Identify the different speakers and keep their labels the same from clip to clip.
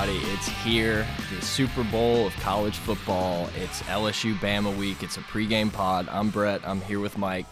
Speaker 1: Everybody, it's here. The Super Bowl of college football. It's LSU Bama week. It's a pregame pod. I'm Brett. I'm here with Mike.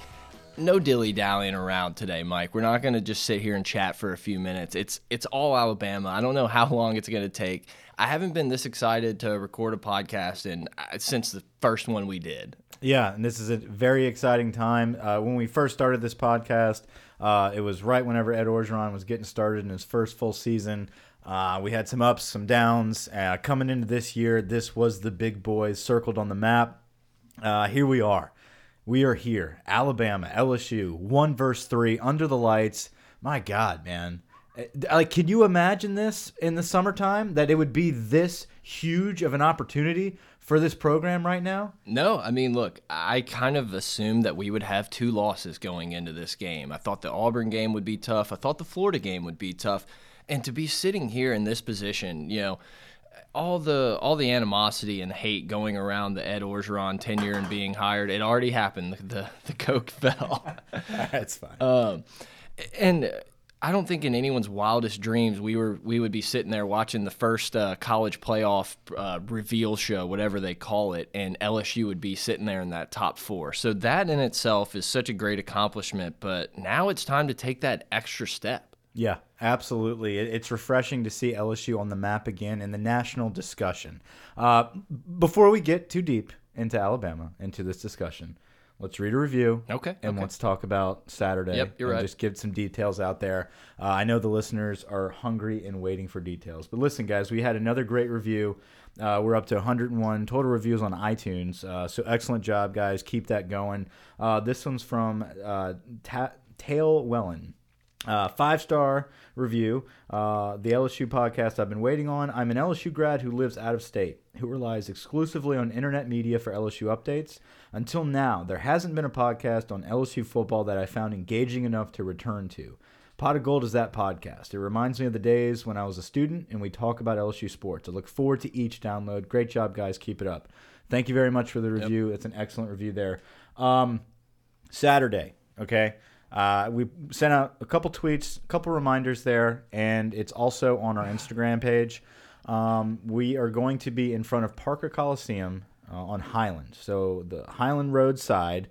Speaker 1: No dilly dallying around today, Mike. We're not going to just sit here and chat for a few minutes. It's it's all Alabama. I don't know how long it's going to take. I haven't been this excited to record a podcast in uh, since the first one we did.
Speaker 2: Yeah, and this is a very exciting time. Uh, when we first started this podcast, uh, it was right whenever Ed Orgeron was getting started in his first full season. Uh, we had some ups, some downs. Uh, coming into this year, this was the big boys circled on the map. Uh, here we are. We are here. Alabama, LSU, one verse three, under the lights. My God, man. Uh, Like, can you imagine this in the summertime? That it would be this huge of an opportunity for this program right now?
Speaker 1: No, I mean, look, I kind of assumed that we would have two losses going into this game. I thought the Auburn game would be tough. I thought the Florida game would be tough. And to be sitting here in this position, you know, all the all the animosity and hate going around the Ed Orgeron tenure and being hired, it already happened. The the, the coke fell.
Speaker 2: That's fine.
Speaker 1: Um, and I don't think in anyone's wildest dreams we were we would be sitting there watching the first uh, college playoff uh, reveal show, whatever they call it, and LSU would be sitting there in that top four. So that in itself is such a great accomplishment. But now it's time to take that extra step.
Speaker 2: Yeah, absolutely. It's refreshing to see LSU on the map again in the national discussion. Uh, before we get too deep into Alabama, into this discussion, let's read a review.
Speaker 1: Okay,
Speaker 2: And
Speaker 1: okay.
Speaker 2: let's talk about Saturday.
Speaker 1: Yep, you're
Speaker 2: and
Speaker 1: right.
Speaker 2: Just give some details out there. Uh, I know the listeners are hungry and waiting for details. But listen, guys, we had another great review. Uh, we're up to 101 total reviews on iTunes. Uh, so excellent job, guys. Keep that going. Uh, this one's from uh, Ta- Tail Wellen. Uh, five star review. Uh, the LSU podcast I've been waiting on. I'm an LSU grad who lives out of state, who relies exclusively on internet media for LSU updates. Until now, there hasn't been a podcast on LSU football that I found engaging enough to return to. Pot of Gold is that podcast. It reminds me of the days when I was a student and we talk about LSU sports. I look forward to each download. Great job, guys. Keep it up. Thank you very much for the review. It's an excellent review there. Um, Saturday, okay? Uh, we sent out a couple tweets, a couple reminders there, and it's also on our Instagram page. Um, we are going to be in front of Parker Coliseum uh, on Highland. So the Highland Road side,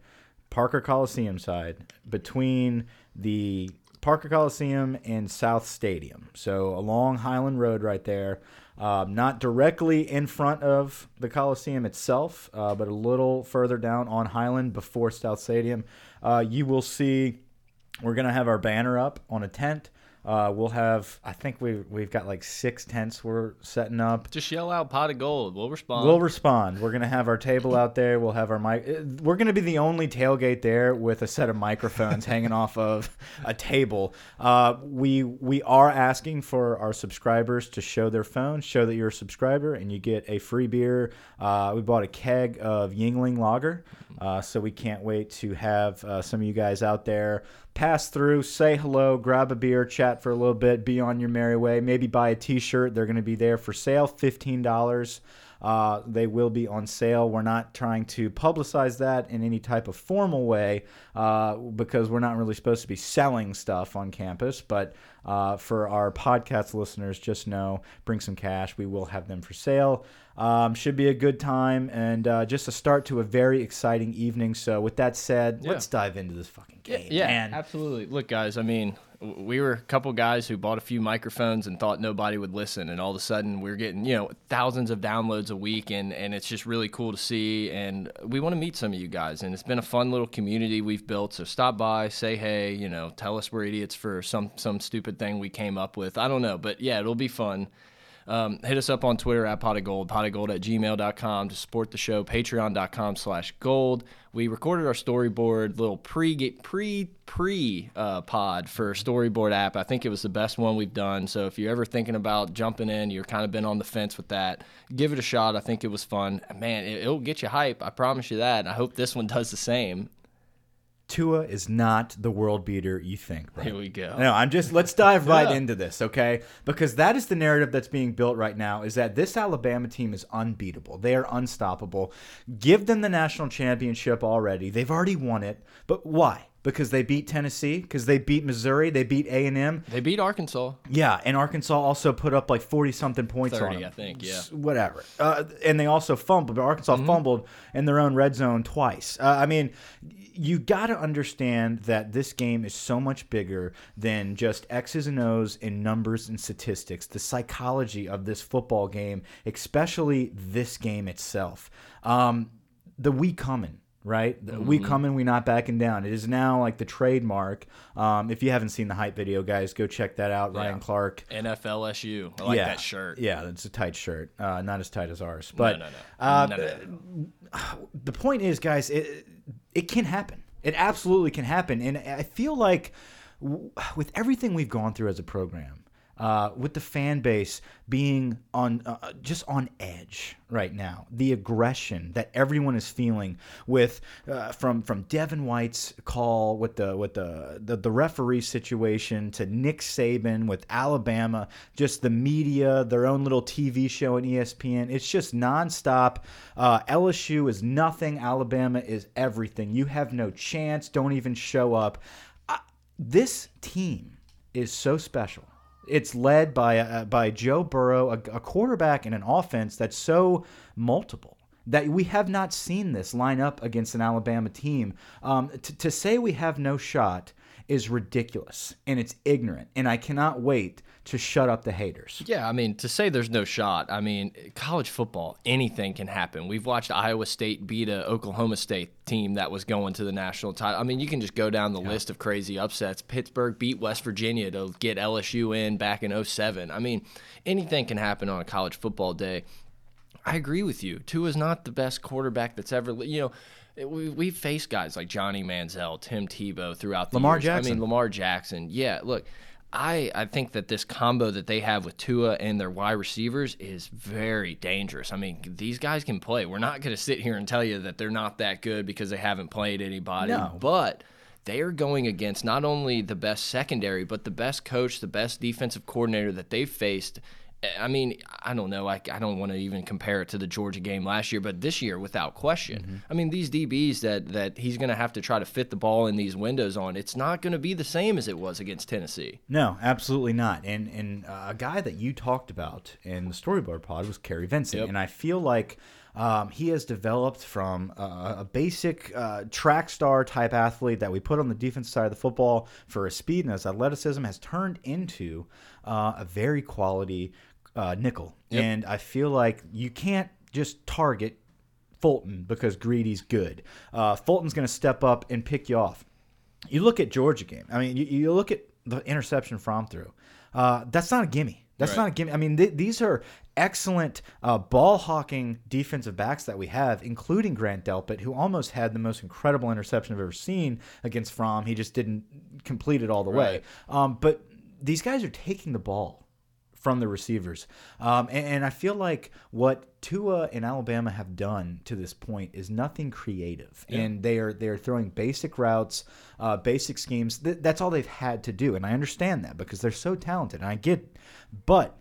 Speaker 2: Parker Coliseum side, between the Parker Coliseum and South Stadium. So along Highland Road right there. Um, not directly in front of the Coliseum itself, uh, but a little further down on Highland before South Stadium. Uh, you will see we're gonna have our banner up on a tent. Uh, we'll have, I think we we've got like six tents we're setting up.
Speaker 1: Just yell out "pot of gold." We'll respond.
Speaker 2: We'll respond. We're gonna have our table out there. We'll have our mic. uh, We're gonna be the only tailgate there with a set of microphones hanging off of a table. Uh, we we are asking for our subscribers to show their phone, show that you're a subscriber, and you get a free beer. Uh, we bought a keg of Yuengling Lager, uh, so we can't wait to have uh, some of you guys out there pass through, say hello, grab a beer, chat for a little bit, be on your merry way. Maybe buy a T-shirt. They're going to be there for sale, fifteen dollars. Uh, they will be on sale. We're not trying to publicize that in any type of formal way uh, because we're not really supposed to be selling stuff on campus. But uh, for our podcast listeners, just know bring some cash. We will have them for sale. Um, should be a good time and uh, just a start to a very exciting evening. So, with that said,
Speaker 1: Yeah.
Speaker 2: let's dive into this fucking game.
Speaker 1: Yeah,
Speaker 2: man.
Speaker 1: absolutely. Look, guys, I mean, We were a couple guys who bought a few microphones and thought nobody would listen, and all of a sudden we're getting you know thousands of downloads a week, and and it's just really cool to see. And we want to meet some of you guys, and it's been a fun little community we've built. So stop by, say hey, you know, tell us we're idiots for some some stupid thing we came up with. I don't know, but yeah, it'll be fun. Um, hit us up on Twitter at pot of gold, pot of gold at gmail.com to support the show, patreon.com slash gold. We recorded our storyboard little pre pre pre uh, pod for storyboard app. I think it was the best one we've done. So if you're ever thinking about jumping in, you're kind of been on the fence with that, give it a shot. I think it was fun. Man, it, it'll get you hype. I promise you that. And I hope this one does the same.
Speaker 2: Tua is not the world beater you think. Bro.
Speaker 1: Here we go.
Speaker 2: No, I'm just let's dive right yeah. into this, okay? Because that is the narrative that's being built right now is that this Alabama team is unbeatable. They are unstoppable. Give them the national championship already. They've already won it. But why? because they beat Tennessee, because they beat Missouri, they beat A and M,
Speaker 1: they beat Arkansas.
Speaker 2: Yeah, and Arkansas also put up like forty something points
Speaker 1: 30,
Speaker 2: on them.
Speaker 1: I think. Yeah,
Speaker 2: whatever. Uh, and they also fumbled, but Arkansas mm -hmm. fumbled in their own red zone twice. Uh, I mean, you got to understand that this game is so much bigger than just X's and O's and numbers and statistics. The psychology of this football game, especially this game itself. Um, the we coming right? Mm -hmm. We mm-hmm. coming, we not backing down. It is now like the trademark. Um, if you haven't seen the hype video, guys, go check that out. Yeah. Ryan Clark,
Speaker 1: NFLSU. I like
Speaker 2: yeah.
Speaker 1: that shirt.
Speaker 2: Yeah, it's a tight shirt. Uh, not as tight as ours, but
Speaker 1: no, no, no.
Speaker 2: Uh,
Speaker 1: no, no,
Speaker 2: the point is, guys, it it can happen. It absolutely can happen, and I feel like with everything we've gone through as a program uh, with the fan base being on uh, uh, just on edge right now. The aggression that everyone is feeling with uh, from from Devin White's call with the with the, the, the referee situation to Nick Saban with Alabama, just the media, their own little TV show on ESPN. It's just nonstop. Uh, LSU is nothing. Alabama is everything. You have no chance. Don't even show up. this team is so special it's led by uh, by Joe Burrow, a, a quarterback and an offense that's so multiple that we have not seen this line up against an Alabama team. Um, to say we have no shot is ridiculous and it's ignorant, and I cannot wait to shut up the haters.
Speaker 1: Yeah, I mean, to say there's no shot, I mean, college football, anything can happen. We've watched Iowa State beat a Oklahoma State team that was going to the national title. I mean, you can just go down the yeah. list of crazy upsets. Pittsburgh beat West Virginia to get LSU in back in 07. I mean, anything can happen on a college football day. I agree with you. Tua is not the best quarterback that's ever, you know, we we faced guys like Johnny Manziel, Tim Tebow throughout the
Speaker 2: Lamar
Speaker 1: years.
Speaker 2: Jackson.
Speaker 1: I mean, Lamar Jackson. Yeah, look, I, I think that this combo that they have with Tua and their wide receivers is very dangerous. I mean, these guys can play. We're not going to sit here and tell you that they're not that good because they haven't played anybody.
Speaker 2: No.
Speaker 1: But they are going against not only the best secondary, but the best coach, the best defensive coordinator that they've faced I mean, I don't know. I, I don't want to even compare it to the Georgia game last year, but this year, without question. Mm -hmm. I mean, these DBs that that he's going to have to try to fit the ball in these windows on. It's not going to be the same as it was against Tennessee.
Speaker 2: No, absolutely not. And and uh, a guy that you talked about in the storyboard pod was Kary Vincent, yep. and I feel like. Um, he has developed from uh, a basic uh, track star type athlete that we put on the defense side of the football for his speed and his athleticism has turned into uh, a very quality uh, nickel. Yep. And I feel like you can't just target Fulton because Greedy's good. Uh, Fulton's going to step up and pick you off. You look at Georgia game. I mean, you, you look at the interception from through. Uh, that's not a gimme. That's right. not a gimme. I mean, th these are excellent uh, ball hawking defensive backs that we have, including Grant Delpit, who almost had the most incredible interception I've ever seen against Fromm. He just didn't complete it all the right. way. Um, but these guys are taking the ball from the receivers. Um, and, and, I feel like what Tua and Alabama have done to this point is nothing creative, yeah. and they are they are throwing basic routes, uh, basic schemes. Th that's all they've had to do, and I understand that because they're so talented, and I get, it. but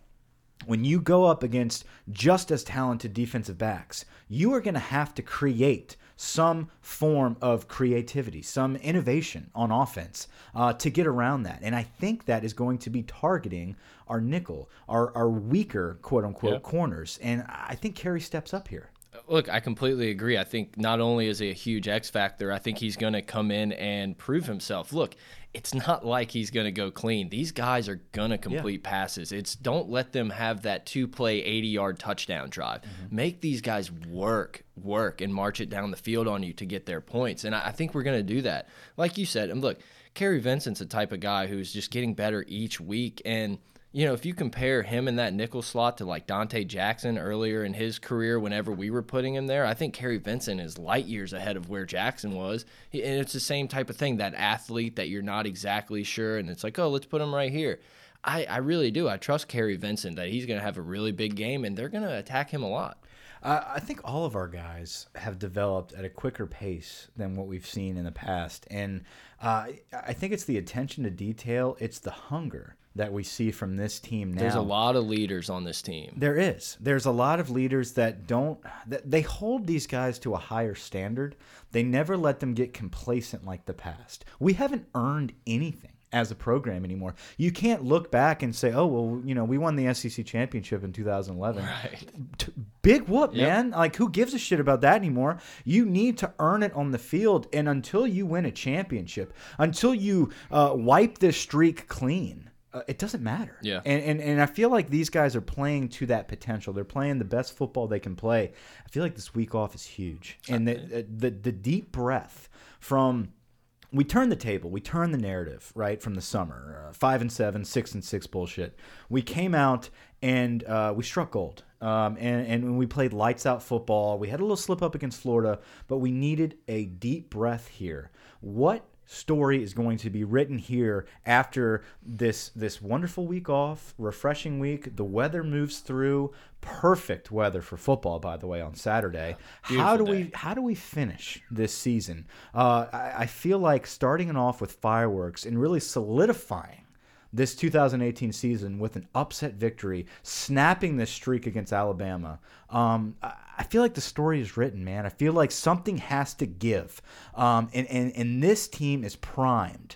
Speaker 2: when you go up against just as talented defensive backs, you are going to have to create some form of creativity, some innovation on offense uh, to get around that. And I think that is going to be targeting our nickel, our, our weaker, quote unquote, corners. And I think Kary steps up here.
Speaker 1: Look, I completely agree. I think not only is he a huge X factor, I think he's going to come in and prove himself. Look, it's not like he's going to go clean. These guys are going to complete yeah. passes. It's don't let them have that two play 80 yard touchdown drive. Mm -hmm. Make these guys work, work, and march it down the field on you to get their points. And I, I think we're going to do that. Like you said, and look, Kary Vincent's a type of guy who's just getting better each week. And you know, if you compare him in that nickel slot to like Donte Jackson earlier in his career, whenever we were putting him there, I think Kary Vincent is light years ahead of where Jackson was. And it's the same type of thing that athlete that you're not exactly sure. And it's like, oh, let's put him right here. I, I really do. I trust Kary Vincent that he's going to have a really big game and they're going to attack him a lot.
Speaker 2: Uh, I think all of our guys have developed at a quicker pace than what we've seen in the past. And uh, I think it's the attention to detail, it's the hunger that we see from this team now.
Speaker 1: There's a lot of leaders on this team.
Speaker 2: There is. There's a lot of leaders that don't that they hold these guys to a higher standard. They never let them get complacent like the past. We haven't earned anything as a program anymore. You can't look back and say, "Oh, well, you know, we won the SEC championship in 2011." Right. Big whoop, yep. man. Like who gives a shit about that anymore? You need to earn it on the field and until you win a championship, until you uh, wipe this streak clean, uh, it doesn't matter.
Speaker 1: Yeah.
Speaker 2: And, and and I feel like these guys are playing to that potential. They're playing the best football they can play. I feel like this week off is huge. And the uh, the, the deep breath from we turn the table, we turn the narrative, right, from the summer, uh, five and seven, six and six bullshit. We came out and uh, we struck gold. Um, and, and we played lights out football. We had a little slip up against Florida, but we needed a deep breath here. What story is going to be written here after this this wonderful week off, refreshing week. The weather moves through. Perfect weather for football, by the way, on Saturday. how do day. we how do we finish this season? Uh, I, I feel like starting it off with fireworks and really solidifying this 2018 season with an upset victory, snapping this streak against Alabama. Um, I feel like the story is written, man. I feel like something has to give, um, and, and and this team is primed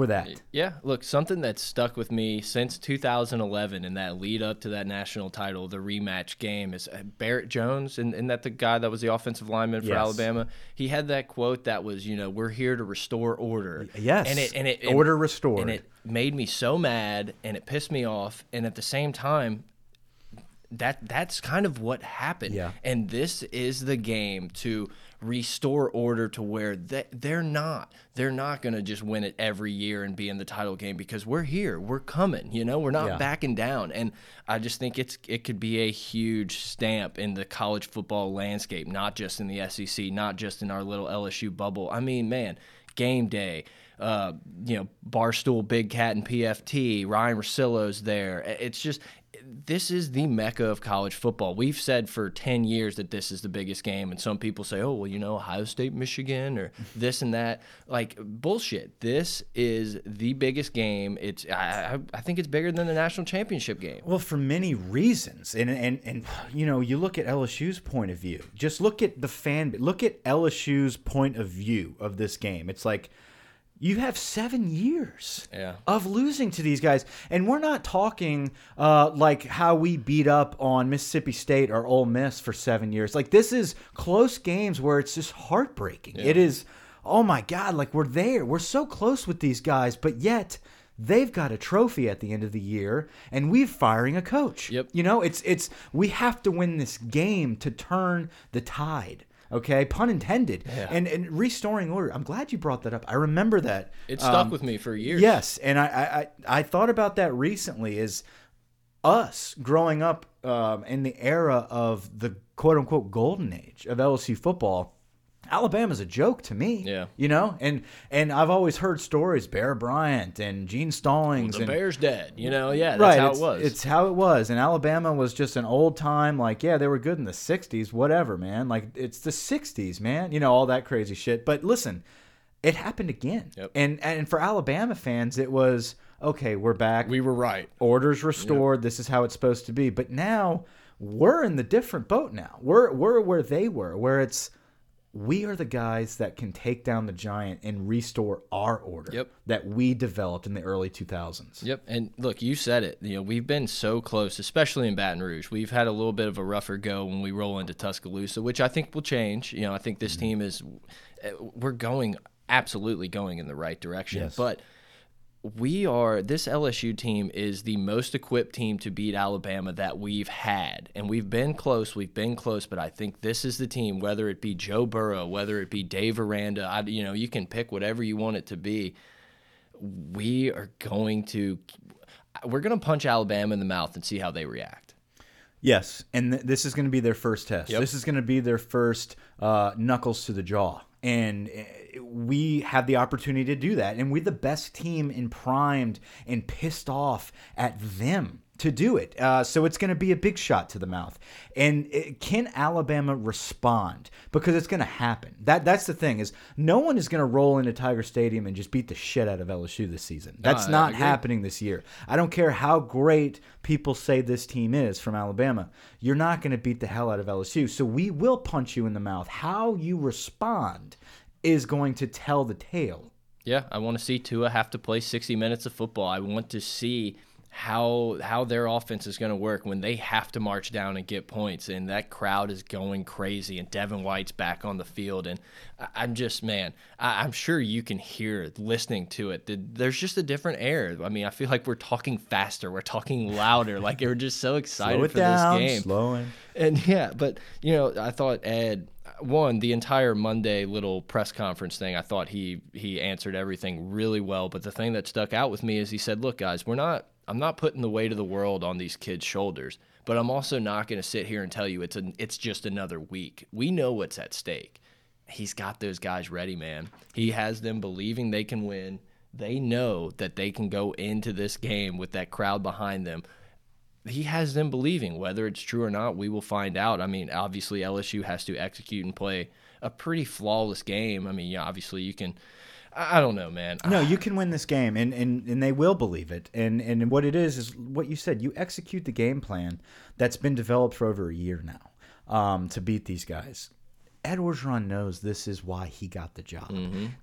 Speaker 2: for that.
Speaker 1: Yeah, look, something that's stuck with me since 2011 and that lead up to that national title, the rematch game, is uh, Barrett Jones, and, and that the guy that was the offensive lineman for yes. Alabama. He had that quote that was, you know, we're here to restore order.
Speaker 2: Yes,
Speaker 1: and
Speaker 2: it and it order restored,
Speaker 1: and it made me so mad, and it pissed me off, and at the same time, that that's kind of what happened.
Speaker 2: Yeah.
Speaker 1: And this is the game to restore order to where they, they're not they're not going to just win it every year and be in the title game because we're here we're coming you know we're not yeah. backing down and i just think it's it could be a huge stamp in the college football landscape not just in the sec not just in our little lsu bubble i mean man game day uh, you know, Barstool, Big Cat, and PFT. Ryen Russillo's there. It's just this is the mecca of college football. We've said for 10 years that this is the biggest game, and some people say, oh, well, you know, Ohio State, Michigan, or this and that. Like, bullshit. This is the biggest game. It's I, I think it's bigger than the national championship game.
Speaker 2: Well, for many reasons. And, and, and, you know, you look at LSU's point of view. Just look at the fan, look at LSU's point of view of this game. It's like, you have seven years
Speaker 1: yeah.
Speaker 2: of losing to these guys, and we're not talking uh, like how we beat up on Mississippi State or Ole Miss for seven years. Like this is close games where it's just heartbreaking. Yeah. It is, oh my god, like we're there, we're so close with these guys, but yet they've got a trophy at the end of the year and we're firing a coach.
Speaker 1: Yep.
Speaker 2: You know, it's it's we have to win this game to turn the tide. Okay, pun intended. Yeah. And and restoring order. I'm glad you brought that up. I remember that.
Speaker 1: It stuck um, with me for years.
Speaker 2: Yes, and I, I I thought about that recently. Is us growing up um, in the era of the quote unquote golden age of LSU football Alabama's a joke to me.
Speaker 1: Yeah.
Speaker 2: You know, and and I've always heard stories, Bear Bryant and Gene Stallings.
Speaker 1: Well, the
Speaker 2: and,
Speaker 1: Bear's dead. You know, yeah, that's
Speaker 2: right,
Speaker 1: how
Speaker 2: it
Speaker 1: was.
Speaker 2: It's how it was. And Alabama was just an old time, like, yeah, they were good in the 60s, whatever, man. Like, it's the 60s, man. You know, all that crazy shit. But listen, it happened again.
Speaker 1: Yep.
Speaker 2: And, and for Alabama fans, it was, okay, we're back.
Speaker 1: We were right.
Speaker 2: Orders restored. Yep. This is how it's supposed to be. But now we're in the different boat now. We're, we're where they were, where it's, we are the guys that can take down the giant and restore our order
Speaker 1: Yep.
Speaker 2: that we developed in the early 2000s.
Speaker 1: Yep, and look, you said it. You know, we've been so close, especially in Baton Rouge. We've had a little bit of a rougher go when we roll into Tuscaloosa, which I think will change. You know, I think this
Speaker 2: Mm-hmm.
Speaker 1: team is uh, we're going absolutely going in the right direction.
Speaker 2: Yes.
Speaker 1: But we are this LSU team is the most equipped team to beat Alabama that we've had. And we've been close, we've been close, but I think this is the team whether it be Joe Burrow, whether it be Dave Aranda, I, you know, you can pick whatever you want it to be we are going to we're going to punch Alabama in the mouth and see how they react.
Speaker 2: Yes, and th this is going to be their first test.
Speaker 1: Yep.
Speaker 2: This is going to be their first uh, knuckles to the jaw, and we have the opportunity to do that. And we're the best team and primed and pissed off at them to do it. Uh, so it's going to be a big shot to the mouth. And it, can Alabama respond? Because it's going to happen. That that's the thing is no one is going to roll into Tiger Stadium and just beat the shit out of LSU this season. That's not happening happening this year. I don't care how great people say this team is from Alabama. You're not going to beat the hell out of LSU. So we will punch you in the mouth. How you respond is going to tell the tale.
Speaker 1: Yeah, I want to see Tua have to play 60 minutes of football. I want to see how how their offense is going to work when they have to march down and get points and that crowd is going crazy and Devin White's back on the field and I- I'm just man I, I'm sure you can hear listening to it there's just a different air I mean I feel like we're talking faster we're talking louder like we're just so excited
Speaker 2: Slow it
Speaker 1: for
Speaker 2: down,
Speaker 1: this game
Speaker 2: slowing.
Speaker 1: and yeah, but you know, I thought Ed one the entire Monday little press conference thing. I thought he he answered everything really well. But the thing that stuck out with me is he said, "Look, guys, we're not. I'm not putting the weight of the world on these kids' shoulders, but I'm also not going to sit here and tell you it's a it's just another week. We know what's at stake. He's got those guys ready, man. He has them believing they can win. They know that they can go into this game with that crowd behind them he has them believing whether it's true or not we will find out i mean obviously lsu has to execute and play a pretty flawless game i mean yeah obviously you can i don't know man
Speaker 2: No, you can win this game, and, and, and they will believe it. And and what it is is what you said. You execute the game plan that's been developed for over a year now um, to beat these guys. Ed Orgeron knows this is why he got the job.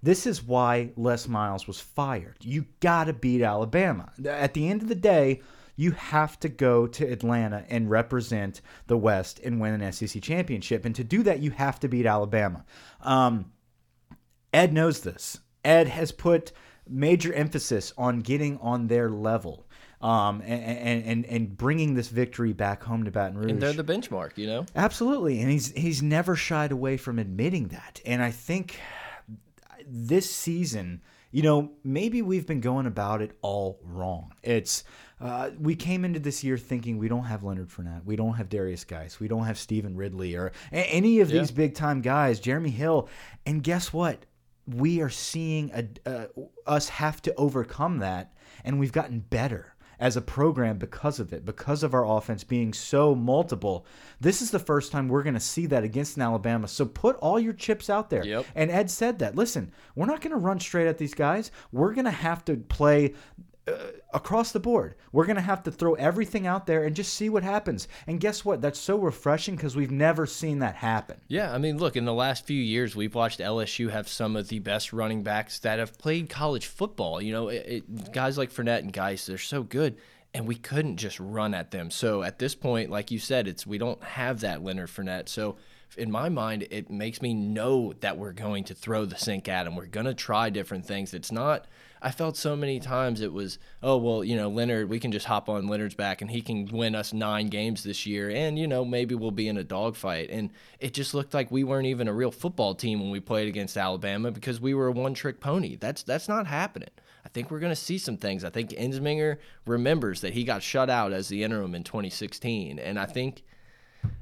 Speaker 2: This is why Les Miles was fired. You got to beat Alabama. At the end of the day, you have to go to Atlanta and represent the West and win an SEC championship. And to do that, you have to beat Alabama. Um, Ed knows this. Ed has put major emphasis on getting on their level um, and, and, and, and bringing this victory back home to Baton Rouge.
Speaker 1: and they're the benchmark you know
Speaker 2: Absolutely, and he's he's never shied away from admitting that. And I think this season, you know, maybe we've been going about it all wrong. It's uh, we came into this year thinking we don't have Leonard Fournette, we don't have Derrius Guice, we don't have Stevan Ridley or any of
Speaker 1: Yeah.
Speaker 2: these big time guys, Jeremy Hill, and guess what? We are seeing a, uh, us have to overcome that, and we've gotten better as a program because of it, because of our offense being so multiple. This is the first time we're going to see that against an Alabama. So put all your chips out there.
Speaker 1: Yep.
Speaker 2: And Ed said that. Listen, we're not going to run straight at these guys. We're going to have to play uh, across the board. We're going to have to throw everything out there and just see what happens. And guess what? That's so refreshing because we've never seen that happen.
Speaker 1: Yeah, I mean, look, in the last few years, we've watched LSU have some of the best running backs that have played college football. You know, it, it, guys like Fournette and Guice, they're so good, and we couldn't just run at them. So at this point, like you said, it's we don't have that Leonard Fournette. So in my mind, it makes me know that we're going to throw the sink at him. We're going to try different things. It's not. I felt so many times it was, oh well, you know, Leonard, we can just hop on Leonard's back and he can win us nine games this year, and you know maybe we'll be in a dogfight. And it just looked like we weren't even a real football team when we played against Alabama because we were a one-trick pony. That's that's not happening. I think we're going to see some things. I think Ensminger remembers that he got shut out as the interim in 2016, and I think.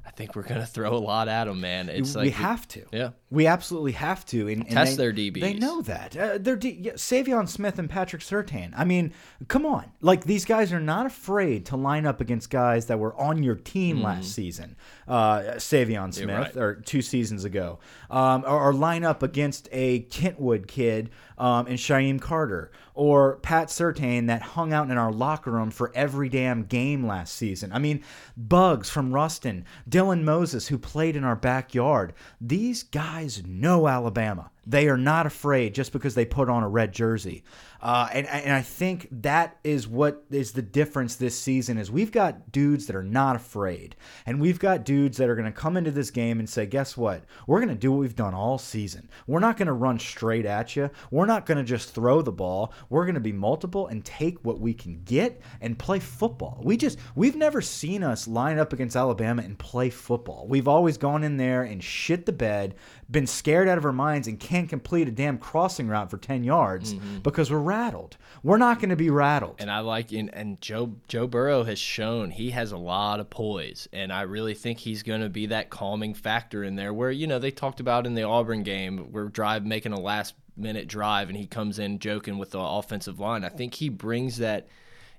Speaker 1: I think we're gonna throw a lot at them, man. It's like
Speaker 2: we have to.
Speaker 1: yeah.
Speaker 2: We absolutely have to. And, and
Speaker 1: Test
Speaker 2: they-
Speaker 1: their DBs.
Speaker 2: They know that. Uh, they're D yeah, Saivion Smith and Patrick Surtain. I mean, come on. Like these guys are not afraid to line up against guys that were on your team last season. Uh, Saivion Smith,
Speaker 1: Mm-hmm. right.
Speaker 2: or two seasons ago, um, or, or line up against a Kentwood kid um, and Shyheim Carter, or Pat Surtain that hung out in our locker room for every damn game last season. I mean, Bugs from Ruston. Dylan Moses, who played in our backyard. These guys know Alabama. They are not afraid just because they put on a red jersey. Uh, and, and I think that is what is the difference this season is we've got dudes that are not afraid. And we've got dudes that are going to come into this game and say, guess what? We're going to do what we've done all season. We're not going to run straight at you. We're not going to just throw the ball. We're going to be multiple and take what we can get and play football. We just, we've never seen us line up against Alabama and play football. We've always gone in there and shit the bed, been scared out of our minds, and can't complete a damn crossing route for 10 yards mm -hmm. because we're rattled. We're not going to be rattled.
Speaker 1: And I like and, and Joe Joe Burrow has shown he has a lot of poise, and I really think he's going to be that calming factor in there. Where you know they talked about in the Auburn game, we're drive making a last minute drive, and he comes in joking with the offensive line. I think he brings that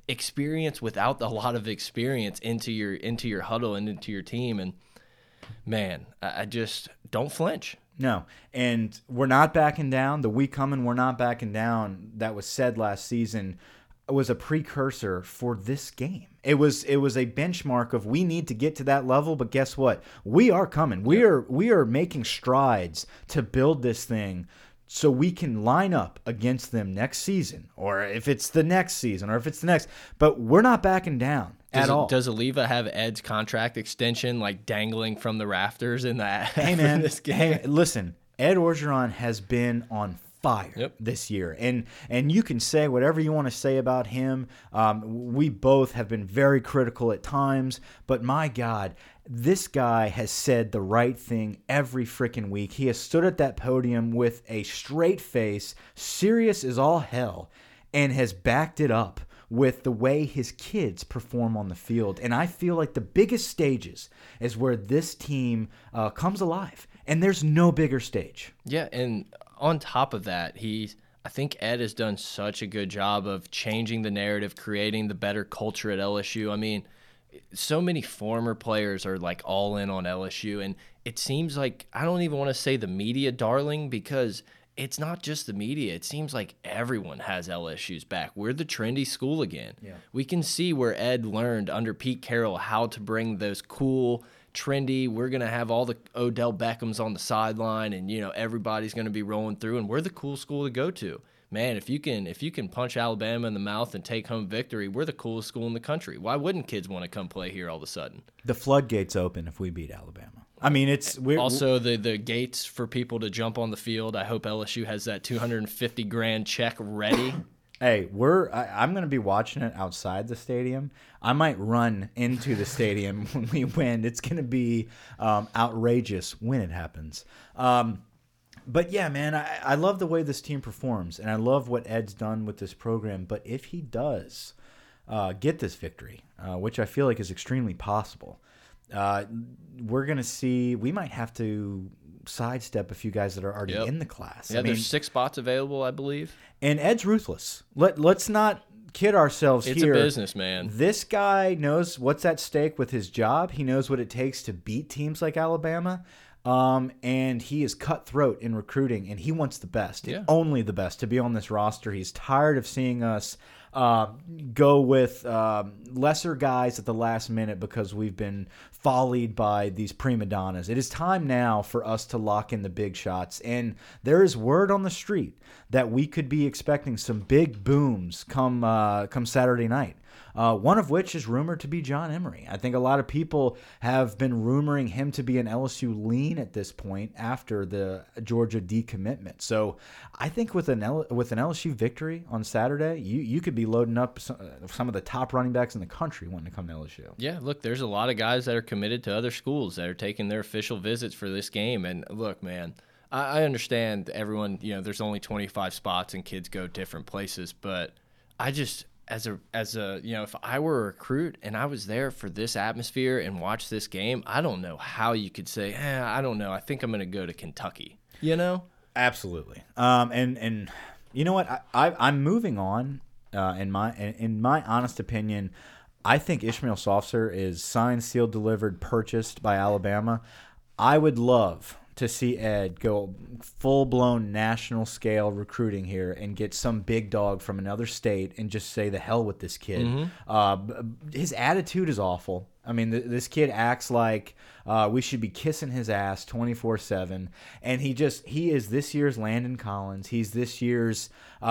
Speaker 1: experience without a lot of experience into your into your huddle and into your team and man i just don't flinch
Speaker 2: no, and we're not backing down. The week coming, we're not backing down. That was said last season was a precursor for this game. It was it was a benchmark of we need to get to that level, but guess what? We are coming. We yep. are we are making strides to build this thing so we can line up against them next season or if it's the next season or if it's the next, but we're not backing down.
Speaker 1: Does,
Speaker 2: at all.
Speaker 1: does Alleva have Ed's contract extension like dangling from the rafters in that?
Speaker 2: Hey man, this game? Hey, listen, Ed Orgeron has been on fire yep. this year, and and you can say whatever you want to say about him. Um, we both have been very critical at times, but my God, this guy has said the right thing every freaking week. He has stood at that podium with a straight face, serious as all hell, and has backed it up with the way his kids perform on the field. And I feel like the biggest stages is where this team uh, comes alive. And there's no bigger stage.
Speaker 1: Yeah. And on top of that, he's. I think Ed has done such a good job of changing the narrative, creating the better culture at LSU. I mean, so many former players are like all in on LSU, and it seems like I don't even want to say the media darling because it's not just the media. It seems like everyone has LSU's back. We're the trendy school again. Yeah. We can see where Ed learned under Pete Carroll how to bring those cool, trendy. We're gonna have all the Odell Beckhams on the sideline, and you know everybody's gonna be rolling through, and we're the cool school to go to. Man, if you can if you can punch Alabama in the mouth and take home victory, we're the coolest school in the country. Why wouldn't kids want to come play here all of a sudden?
Speaker 2: The floodgates open if we beat Alabama. I mean, it's
Speaker 1: we're, also the the gates for people to jump on the field. I hope LSU has that 250 grand check ready.
Speaker 2: hey, we're I, am going to be watching it outside the stadium. I might run into the stadium when we win. It's going to be um, outrageous when it happens. Um, but yeah, man, I, I love the way this team performs, and I love what Ed's done with this program. But if he does uh, get this victory, uh, which I feel like is extremely possible, uh, we're going to see, we might have to sidestep a few guys that are already yep. in the class.
Speaker 1: Yeah, I mean, there's six spots available, I believe.
Speaker 2: And Ed's ruthless. Let, let's not kid ourselves
Speaker 1: it's
Speaker 2: here.
Speaker 1: It's a business, man.
Speaker 2: This guy knows what's at stake with his job. He knows what it takes to beat teams like Alabama. Um, and he is cutthroat in recruiting, and he wants the best, yeah. only the best, to be on this roster. He's tired of seeing us uh, go with um, lesser guys at the last minute because we've been follied by these prima donnas. It is time now for us to lock in the big shots. And there is word on the street that we could be expecting some big booms come uh, come Saturday night uh, one of which is rumored to be John Emery. I think a lot of people have been rumoring him to be an LSU lean at this point after the Georgia decommitment. So I think with an L with an LSU victory on Saturday, you you could be loading up some, uh, some of the top running backs in the country wanting to come to LSU.
Speaker 1: Yeah, look, there's a lot of guys that are committed to other schools that are taking their official visits for this game, and look, man. I understand everyone, you know, there's only 25 spots and kids go different places, but I just as a as a you know if I were a recruit and I was there for this atmosphere and watched this game, I don't know how you could say, eh, I don't know. I think I'm going to go to Kentucky. You know?
Speaker 2: Absolutely. Um, and and you know what? I, I am moving on. Uh, in my in my honest opinion, I think Ishmael Sopsher is signed, sealed, delivered, purchased by Alabama. I would love to see Ed go full blown national scale recruiting here and get some big dog from another state and just say the hell with this kid. Mm -hmm. uh, his attitude is awful. I mean, th this kid acts like uh, we should be kissing his ass 24 7. And he just, he is this year's Landon Collins. He's this year's uh,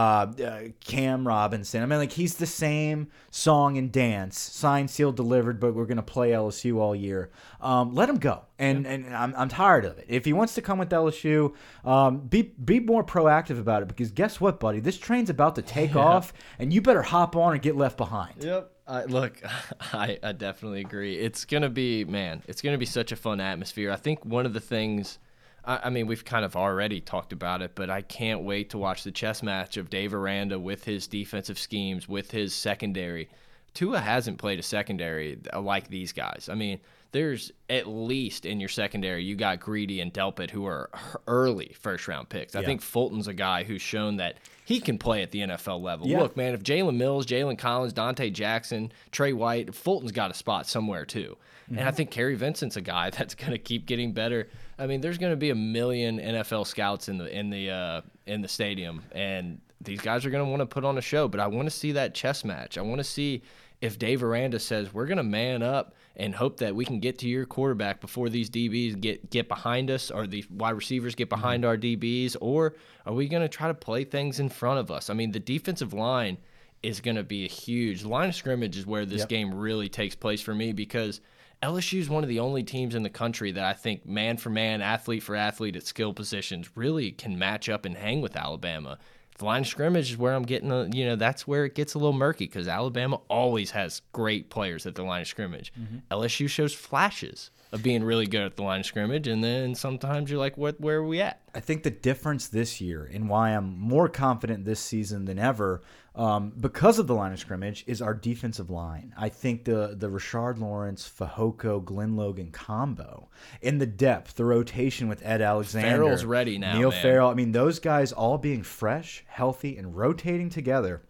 Speaker 2: uh, Cam Robinson. I mean, like, he's the same song and dance, signed, sealed, delivered, but we're going to play LSU all year. Um, let him go. And, yeah. and I'm, I'm tired of it. If he wants to come with LSU, um, be, be more proactive about it because guess what, buddy? This train's about to take yeah. off, and you better hop on or get left behind.
Speaker 1: Yep. Uh, look, I, I definitely agree. It's gonna be man. It's gonna be such a fun atmosphere. I think one of the things. I, I mean, we've kind of already talked about it, but I can't wait to watch the chess match of Dave Aranda with his defensive schemes, with his secondary. Tua hasn't played a secondary like these guys. I mean, there's at least in your secondary, you got Greedy and Delpit, who are early first round picks. I think Fulton's a guy who's shown that he can play at the NFL level. Yeah. Look, man, if Jalen Mills, Jalen Collins, Donte Jackson, Trey White, Fulton's got a spot somewhere too. Mm -hmm. And I mm-hmm. think Kary Vincent's a guy that's going to keep getting better. I mean, there's going to be a million NFL scouts in the in the uh, in the stadium, and these guys are going to want to put on a show. But I want to see that chess match. I want to see if Dave Aranda says we're going to man up and hope that we can get to your quarterback before these DBs get get behind us or the wide receivers get behind mm -hmm. our DBs or are we going to try to play things in front of us? I mean, the defensive line is going to be a huge line of scrimmage is where this yep. game really takes place for me because LSU is one of the only teams in the country that I think man for man, athlete for athlete at skill positions really can match up and hang with Alabama the line of scrimmage is where I'm getting, a, you know, that's where it gets a little murky because Alabama always has great players at the line of scrimmage. Mm -hmm. LSU shows flashes of being really good at the line of scrimmage, and then sometimes you're like, "What? Where are we at?"
Speaker 2: I think the difference this year and why I'm more confident this season than ever, um, because of the line of scrimmage, is our defensive line. I think the the Rashard Lawrence, Fehoko, Glenn Logan combo in the depth, the rotation with Ed Alexander,
Speaker 1: Farrell's ready now.
Speaker 2: Neil
Speaker 1: man.
Speaker 2: Farrell. I mean, those guys all being fresh, healthy, and rotating together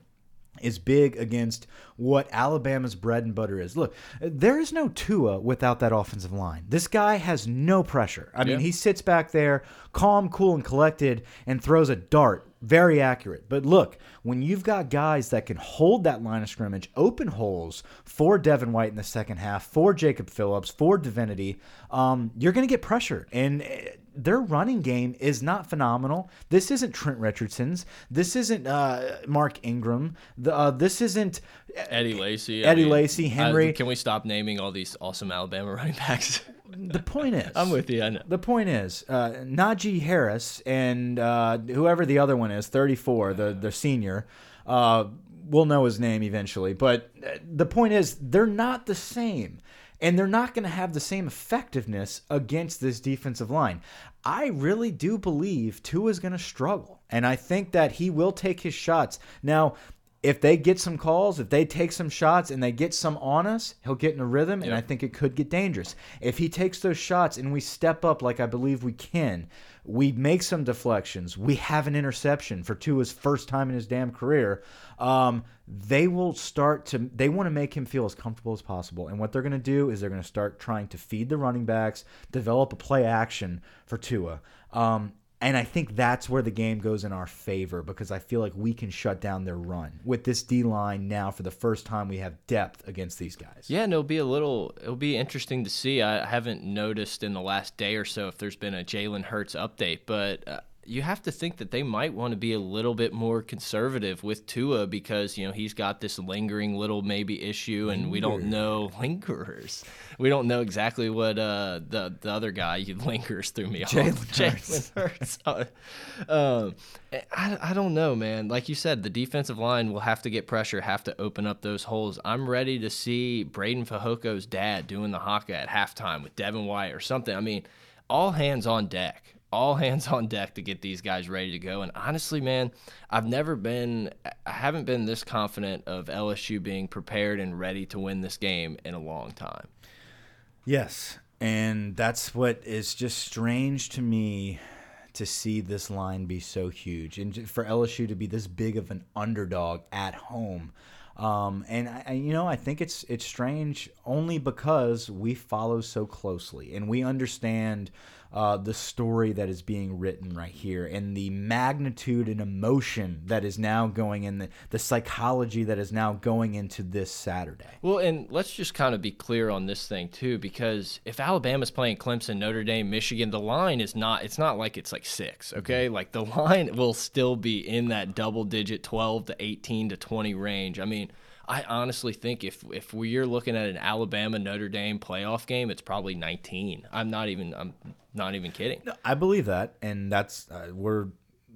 Speaker 2: is big against what Alabama's bread and butter is. Look, there is no Tua without that offensive line. This guy has no pressure. I mean, he sits back there, calm, cool, and collected, and throws a dart. Very accurate. But look, when you've got guys that can hold that line of scrimmage, open holes for Devin White in the second half, for Jacob Phillips, for Divinity, um, you're going to get pressure. And eh, their running game is not phenomenal. This isn't Trent Richardson's. This isn't uh, Mark Ingram. The, uh, this isn't
Speaker 1: Eddie Lacy.
Speaker 2: Eddie I mean, Lacy, Henry.
Speaker 1: can we stop naming all these awesome Alabama running backs?
Speaker 2: the point is,
Speaker 1: I'm with you. I know.
Speaker 2: The point is, uh, Najee Harris and uh, whoever the other one is, 34, the the senior. Uh, we'll know his name eventually, but uh, the point is, they're not the same and they're not going to have the same effectiveness against this defensive line. I really do believe Tua is going to struggle, and I think that he will take his shots. Now, if they get some calls, if they take some shots and they get some on us, he'll get in a rhythm, and yep. I think it could get dangerous. If he takes those shots and we step up like I believe we can, we make some deflections, we have an interception for Tua's first time in his damn career. Um, they will start to they want to make him feel as comfortable as possible and what they're going to do is they're going to start trying to feed the running backs develop a play action for Tua um, and I think that's where the game goes in our favor because I feel like we can shut down their run with this D line now for the first time we have depth against these guys.
Speaker 1: Yeah, and it'll be a little, it'll be interesting to see. I haven't noticed in the last day or so if there's been a Jalen Hurts update, but uh, you have to think that they might want to be a little bit more conservative with Tua because you know he's got this lingering little maybe issue, and we don't know lingerers. We don't know exactly what uh, the the other guy lingers through me.
Speaker 2: Jalen
Speaker 1: Hurts. uh, um, I I don't know, man. Like you said, the defensive line will have to get pressure, have to open up those holes. I'm ready to see Breiden Fehoko's dad doing the haka at halftime with Devin White or something. I mean, all hands on deck all hands on deck to get these guys ready to go. And honestly, man, I've never been, I haven't been this confident of LSU being prepared and ready to win this game in a long time.
Speaker 2: Yes. And that's what is just strange to me to see this line be so huge and for LSU to be this big of an underdog at home. Um, and I, you know, I think it's it's strange only because we follow so closely and we understand uh, the story that is being written right here and the magnitude and emotion that is now going in the, the psychology that is now going into this Saturday.
Speaker 1: Well, and let's just kind of be clear on this thing too, because if Alabama's playing Clemson, Notre Dame, Michigan, the line is not. It's not like it's like six. Okay, like the line will still be in that double digit, twelve to eighteen to twenty range. I mean. I honestly think if if we're looking at an Alabama Notre Dame playoff game, it's probably 19. I'm not even I'm not even kidding.
Speaker 2: No, I believe that, and that's uh, we're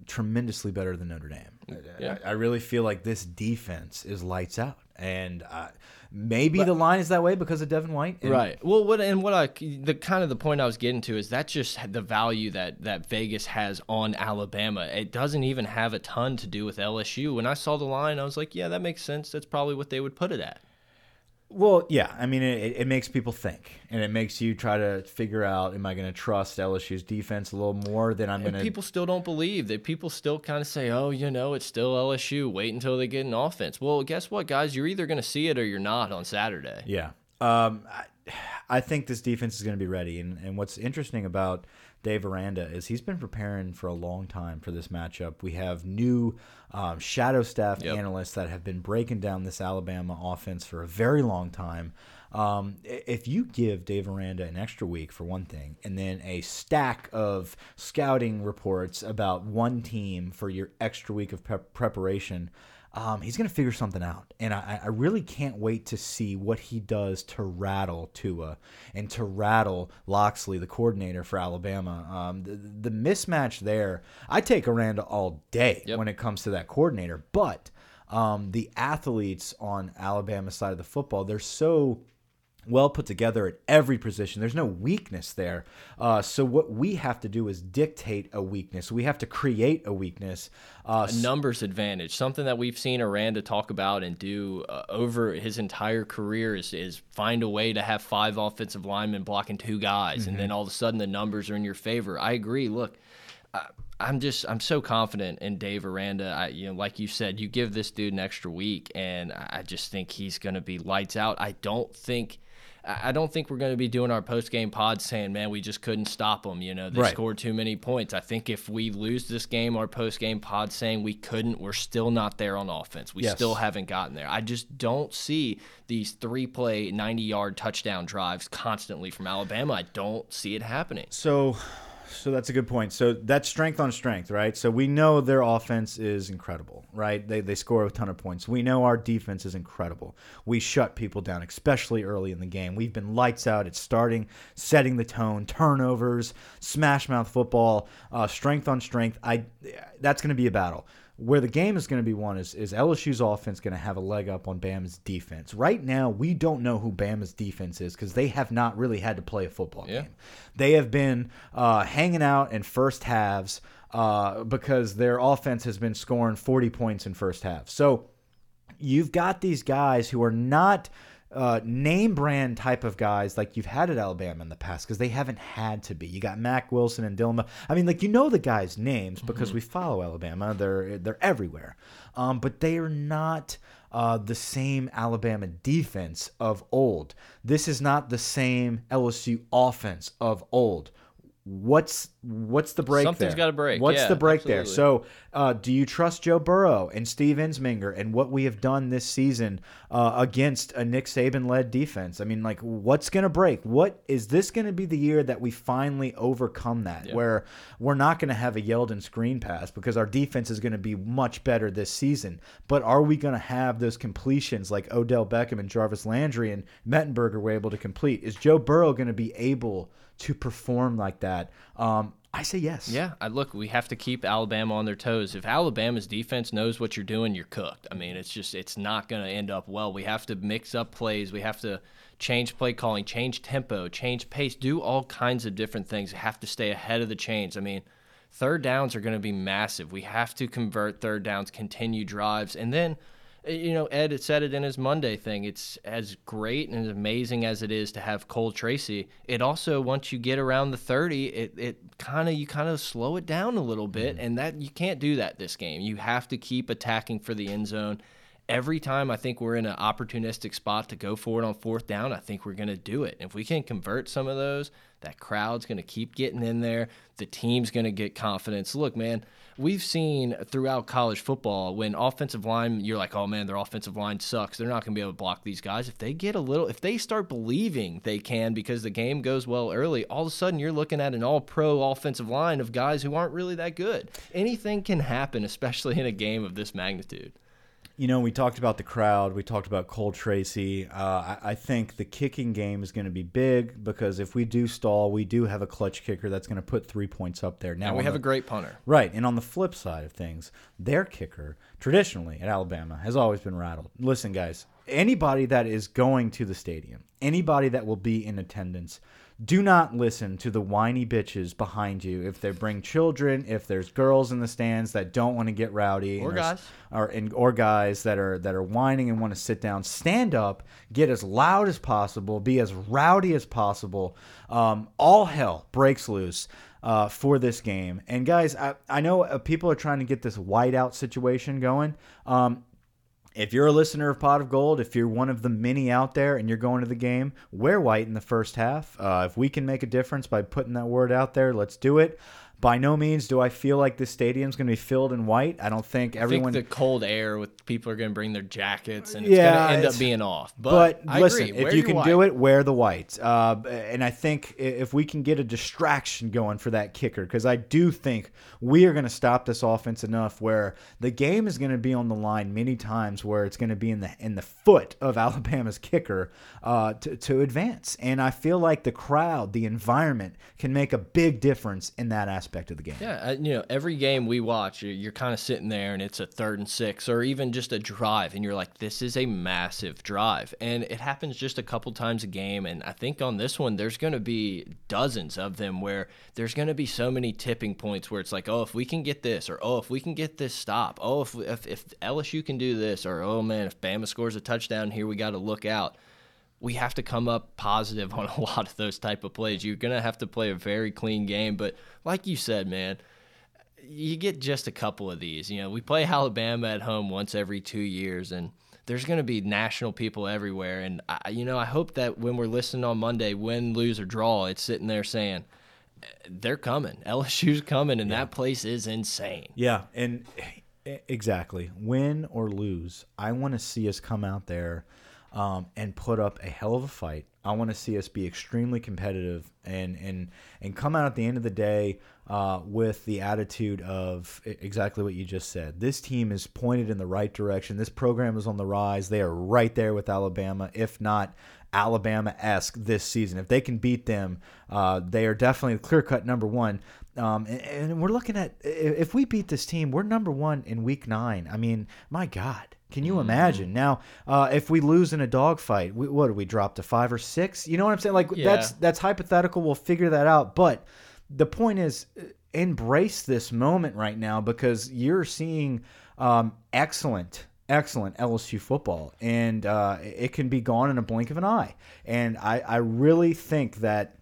Speaker 2: tremendously better than Notre Dame. Yeah. I, I, really feel like this defense is lights out, and uh, maybe but, the line is that way because of Devin White.
Speaker 1: right. Well, what and what I the kind of the point I was getting to is that just the value that that Vegas has on Alabama. It doesn't even have a ton to do with LSU. When I saw the line, I was like, yeah, that makes sense. That's probably what they would put it at.
Speaker 2: Well, yeah. I mean, it, it makes people think, and it makes you try to figure out: Am I going to trust LSU's defense a little more than I'm going to?
Speaker 1: People still don't believe. That people still kind of say, "Oh, you know, it's still LSU. Wait until they get an offense." Well, guess what, guys? You're either going to see it or you're not on Saturday.
Speaker 2: Yeah. Um, I, I think this defense is going to be ready, and and what's interesting about Dave Aranda is he's been preparing for a long time for this matchup. We have new um, shadow staff yep. analysts that have been breaking down this Alabama offense for a very long time. Um, if you give Dave Aranda an extra week for one thing, and then a stack of scouting reports about one team for your extra week of preparation, um, he's going to figure something out. And I, I, really can't wait to see what he does to rattle Tua and to rattle Locksley, the coordinator for Alabama. Um, the, the, mismatch there, I take Aranda all day yep. when it comes to that coordinator. But um, the athletes on Alabama's side of the football, they're so well put together at every position. There's no weakness there. Uh, so what we have to do is dictate a weakness. We have to create a weakness.
Speaker 1: Uh, a numbers advantage, something that we've seen Aranda talk about and do uh, over his entire career is, is find a way to have five offensive linemen blocking two guys, mm -hmm. and then mm-hmm. all of a sudden the numbers are in your favor. I agree. Look. I'm just I'm so confident in Dave Aranda. I, you know, like you said, you give this dude an extra week, and I just think he's going to be lights out. I don't think I don't think we're going to be doing our post game pod saying, "Man, we just couldn't stop them." You know, they right. scored too many points. I think if we lose this game, our post game pod saying we couldn't, we're still not there on offense. We yes. still haven't gotten there. I just don't see these three play, ninety yard touchdown drives constantly from Alabama. I don't see it happening.
Speaker 2: So so that's a good point. So that's strength on strength, right? So we know their offense is incredible, right? They, they score a ton of points. We know our defense is incredible. We shut people down, especially early in the game. We've been lights out at starting, setting the tone, turnovers, smash mouth football, uh, strength on strength. I that's going to be a battle where the game is going to be won is, is LSU's offense going to have a leg up on Bama's defense. Right now, we don't know who Bama's defense is because they have not really had to play a football yeah. game. They have been uh, hanging out in first halves uh, because their offense has been scoring 40 points in first half. So you've got these guys who are not – uh, name brand type of guys like you've had at Alabama in the past because they haven't had to be. You got Mack Wilson and Dilma. I mean, like you know the guys' names because mm -hmm. we follow Alabama. They're they're everywhere, um, but they are not. Uh, the same Alabama defense of old. This is not the same LSU offense of old what's what's the break
Speaker 1: Something's got
Speaker 2: to
Speaker 1: break.
Speaker 2: What's
Speaker 1: yeah,
Speaker 2: the break absolutely. there? So, uh, do you trust Joe Burrow and Steve Ensminger and what we have done this season uh, against a Nick Saban led defense? I mean, like, what's going to break? What is this going to be the year that we finally overcome that? Yeah. Where we're not going to have a Yeldon screen pass because our defense is going to be much better this season. But are we going to have those completions like Odell Beckham and Jarvis Landry and Mettenberger were able to complete? Is Joe Burrow going to be able to perform like that? Um, I say yes.
Speaker 1: Yeah, I look, we have to keep Alabama on their toes. If Alabama's defense knows what you're doing, you're cooked. I mean, it's just it's not going to end up well. We have to mix up plays. We have to change play calling, change tempo, change pace, do all kinds of different things. We have to stay ahead of the chains. I mean, third downs are going to be massive. We have to convert third downs, continue drives, and then – you know, Ed said it in his Monday thing. It's as great and as amazing as it is to have Cole Tracy. It also, once you get around the 30, it, it kind of, you kind of slow it down a little bit. Mm -hmm. And that, you can't do that this game. You have to keep attacking for the end zone every time I think we're in an opportunistic spot to go forward on fourth down, I think we're going to do it. If we can convert some of those, that crowd's going to keep getting in there. The team's going to get confidence. Look, man, we've seen throughout college football when offensive line, you're like, oh man, their offensive line sucks. They're not going to be able to block these guys. If they get a little, if they start believing they can because the game goes well early, all of a sudden you're looking at an all pro offensive line of guys who aren't really that good. Anything can happen, especially in a game of this magnitude.
Speaker 2: You know, we talked about the crowd. We talked about Cole Tracy. Uh, I, I, think the kicking game is going to be big because if we do stall, we do have a clutch kicker that's going to put three points up there.
Speaker 1: Now and we have
Speaker 2: the,
Speaker 1: a great punter,
Speaker 2: right? And on the flip side of things, their kicker traditionally at Alabama has always been rattled. Listen, guys, anybody that is going to the stadium, anybody that will be in attendance do not listen to the whiny bitches behind you if they bring children, if there's girls in the stands that don't want to get rowdy,
Speaker 1: or guys,
Speaker 2: or and, or guys that are that are whining and want to sit down. Stand up, get as loud as possible, be as rowdy as possible. Um, all hell breaks loose. Uh, for this game. And guys, I, I know uh, people are trying to get this whiteout situation going. Um, if you're a listener of Pot of Gold, if you're one of the many out there and you're going to the game, wear white in the first half. Uh, if we can make a difference by putting that word out there, let's do it by no means do I feel like this stadium's going to be filled in white. I don't think everyone.
Speaker 1: I think the cold air with people are going to bring their jackets and it's yeah, going to end up being off. But,
Speaker 2: but listen, if you can white. do it, wear the white. Uh, and I think if we can get a distraction going for that kicker, because I do think we are going to stop this offense enough where the game is going to be on the line many times, where it's going to be in the in the foot of Alabama's kicker uh, to to advance. And I feel like the crowd, the environment, can make a big difference in that aspect aspect of the game.
Speaker 1: Yeah, uh, you know, every game we watch, you're, you're kind of sitting there and it's a third and six or even just a drive, and you're like, this is a massive drive. And it happens just a couple times a game. And I think on this one, there's going to be dozens of them where there's going to be so many tipping points where it's like, oh, if we can get this, or oh, if we can get this stop, oh, if, if, if LSU can do this, or oh man, if Bama scores a touchdown here, we got to look out we have to come up positive on a lot of those type of plays. You're going to have to play a very clean game, but like you said, man, you get just a couple of these. You know, we play Alabama at home once every 2 years and there's going to be national people everywhere and I, you know, I hope that when we're listening on Monday, win, lose or draw, it's sitting there saying they're coming. LSU's coming and yeah. that place is insane.
Speaker 2: Yeah, and exactly. Win or lose, I want to see us come out there um, and put up a hell of a fight. I want to see us be extremely competitive and and and come out at the end of the day uh, with the attitude of exactly what you just said. This team is pointed in the right direction. This program is on the rise. They are right there with Alabama, if not Alabama esque this season. If they can beat them, uh, they are definitely clear cut number one. Um, and, and, we're looking at if we beat this team, we're number one in week nine. I mean, my God. Can you mm-hmm. imagine? Now, uh, if we lose in a dogfight, we, what do we drop to five or six? You know what I'm saying? Like yeah. that's that's hypothetical. We'll figure that out. But the point is, uh, embrace this moment right now because you're seeing um, excellent excellent LSU football, and uh, it can be gone in a blink of an eye. And I, I really think that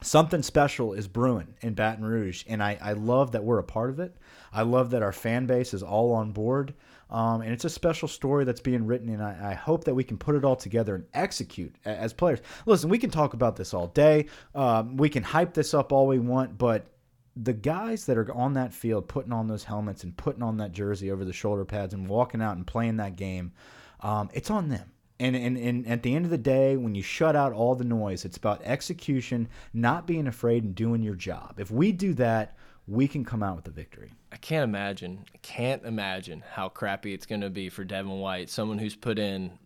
Speaker 2: something special is brewing in Baton Rouge, and I, I love that we're a part of it. I love that our fan base is all on board. Um, and it's a special story that's being written, and I, I, hope that we can put it all together and execute as players. Listen, we can talk about this all day. Um, we can hype this up all we want, but the guys that are on that field putting on those helmets and putting on that jersey over the shoulder pads and walking out and playing that game, um, it's on them. And, and, and at the end of the day, when you shut out all the noise, it's about execution, not being afraid and doing your job. If we do that, we can come out with a victory.
Speaker 1: I can't imagine, I can't imagine how crappy it's going to be for Devin White, someone who's put in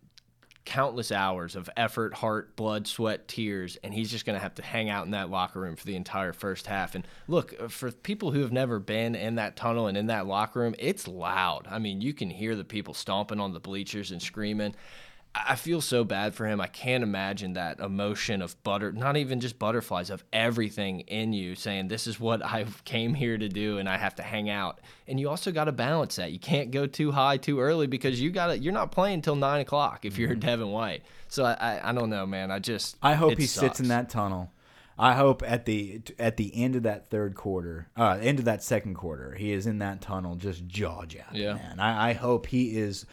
Speaker 1: countless hours of effort, heart, blood, sweat, tears, and he's just going to have to hang out in that locker room for the entire first half. And look, uh, for people who have never been in that tunnel and in that locker room, it's loud. I mean, you can hear the people stomping on the bleachers and screaming. I feel so bad for him. I can't imagine that emotion of butter, not even just butterflies, of everything in you saying, This is what I came here to do and I have to hang out. And you also got to balance that. You can't go too high too early because you got to, you're not playing until nine o'clock if you're mm-hmm. Devin White. So I, I, I, don't know, man. I just,
Speaker 2: I hope he sucks. sits in that tunnel. I hope at the at the end of that third quarter, uh, end of that second quarter, he is in that tunnel just jaw jabbing. Yeah. Man, I, I hope he is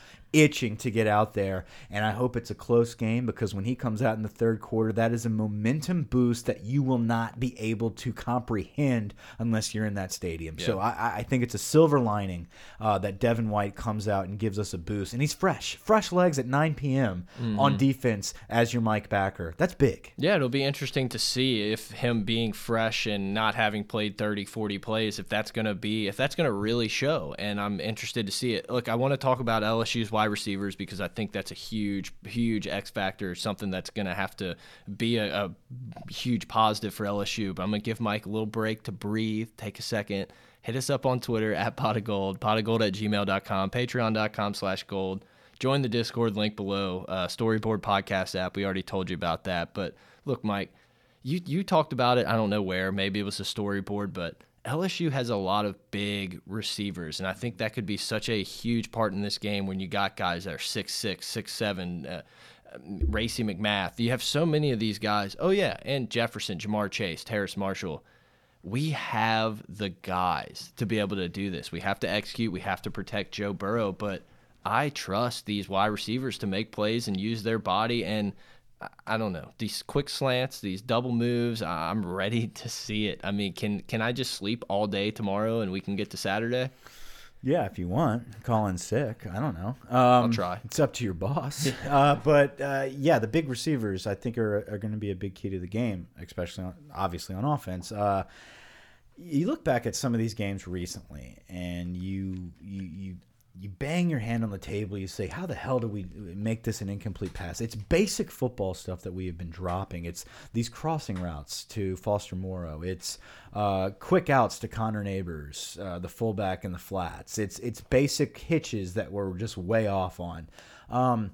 Speaker 2: itching to get out there, and I hope it's a close game because when he comes out in the third quarter, that is a momentum boost that you will not be able to comprehend unless you're in that stadium. So I, I think it's a silver lining uh, that Devin White comes out and gives us a boost, and he's fresh, fresh legs at 9 p.m. on defense as your Mike Backer. That's big.
Speaker 1: Yeah, it'll be interesting to see if him being fresh and not having played 30, 40 plays, if that's going to be, if that's going to really show. And I'm interested to see it. Look, I want to talk about LSU's wide receivers because I think that's a huge, huge X factor, something that's going to have to be a, a huge positive for LSU. But I'm going to give Mike a little break to breathe, take a second. Hit us up on Twitter at pot of gold, pot of gold at gmail.com, patreon.com slash gold. Join the Discord link below, uh, Storyboard Podcast app. We already told you about that. But look, Mike, you you talked about it. I don't know where. Maybe it was a storyboard, but LSU has a lot of big receivers, and I think that could be such a huge part in this game when you got guys that are six six, six seven. Uh, Racey McMath. You have so many of these guys. Oh yeah, and Jefferson, Ja'Marr Chase, Terrace Marshall. We have the guys to be able to do this. We have to execute. We have to protect Joe Burrow, but I trust these wide receivers to make plays and use their body and I don't know these quick slants, these double moves. I'm ready to see it. I mean, can can I just sleep all day tomorrow and we can get to Saturday?
Speaker 2: Yeah, if you want, call in sick. I don't know. Um,
Speaker 1: I'll try.
Speaker 2: It's up to your boss. uh, but uh, yeah, the big receivers I think are are going to be a big key to the game, especially on, obviously on offense. Uh, you look back at some of these games recently, and you you you you bang your hand on the table. You say, "How the hell do we make this an incomplete pass?" It's basic football stuff that we have been dropping. It's these crossing routes to Foster Moreau. It's uh, quick outs to Connor Neighbors, uh, the fullback in the flats. It's it's basic hitches that we're just way off on. Um,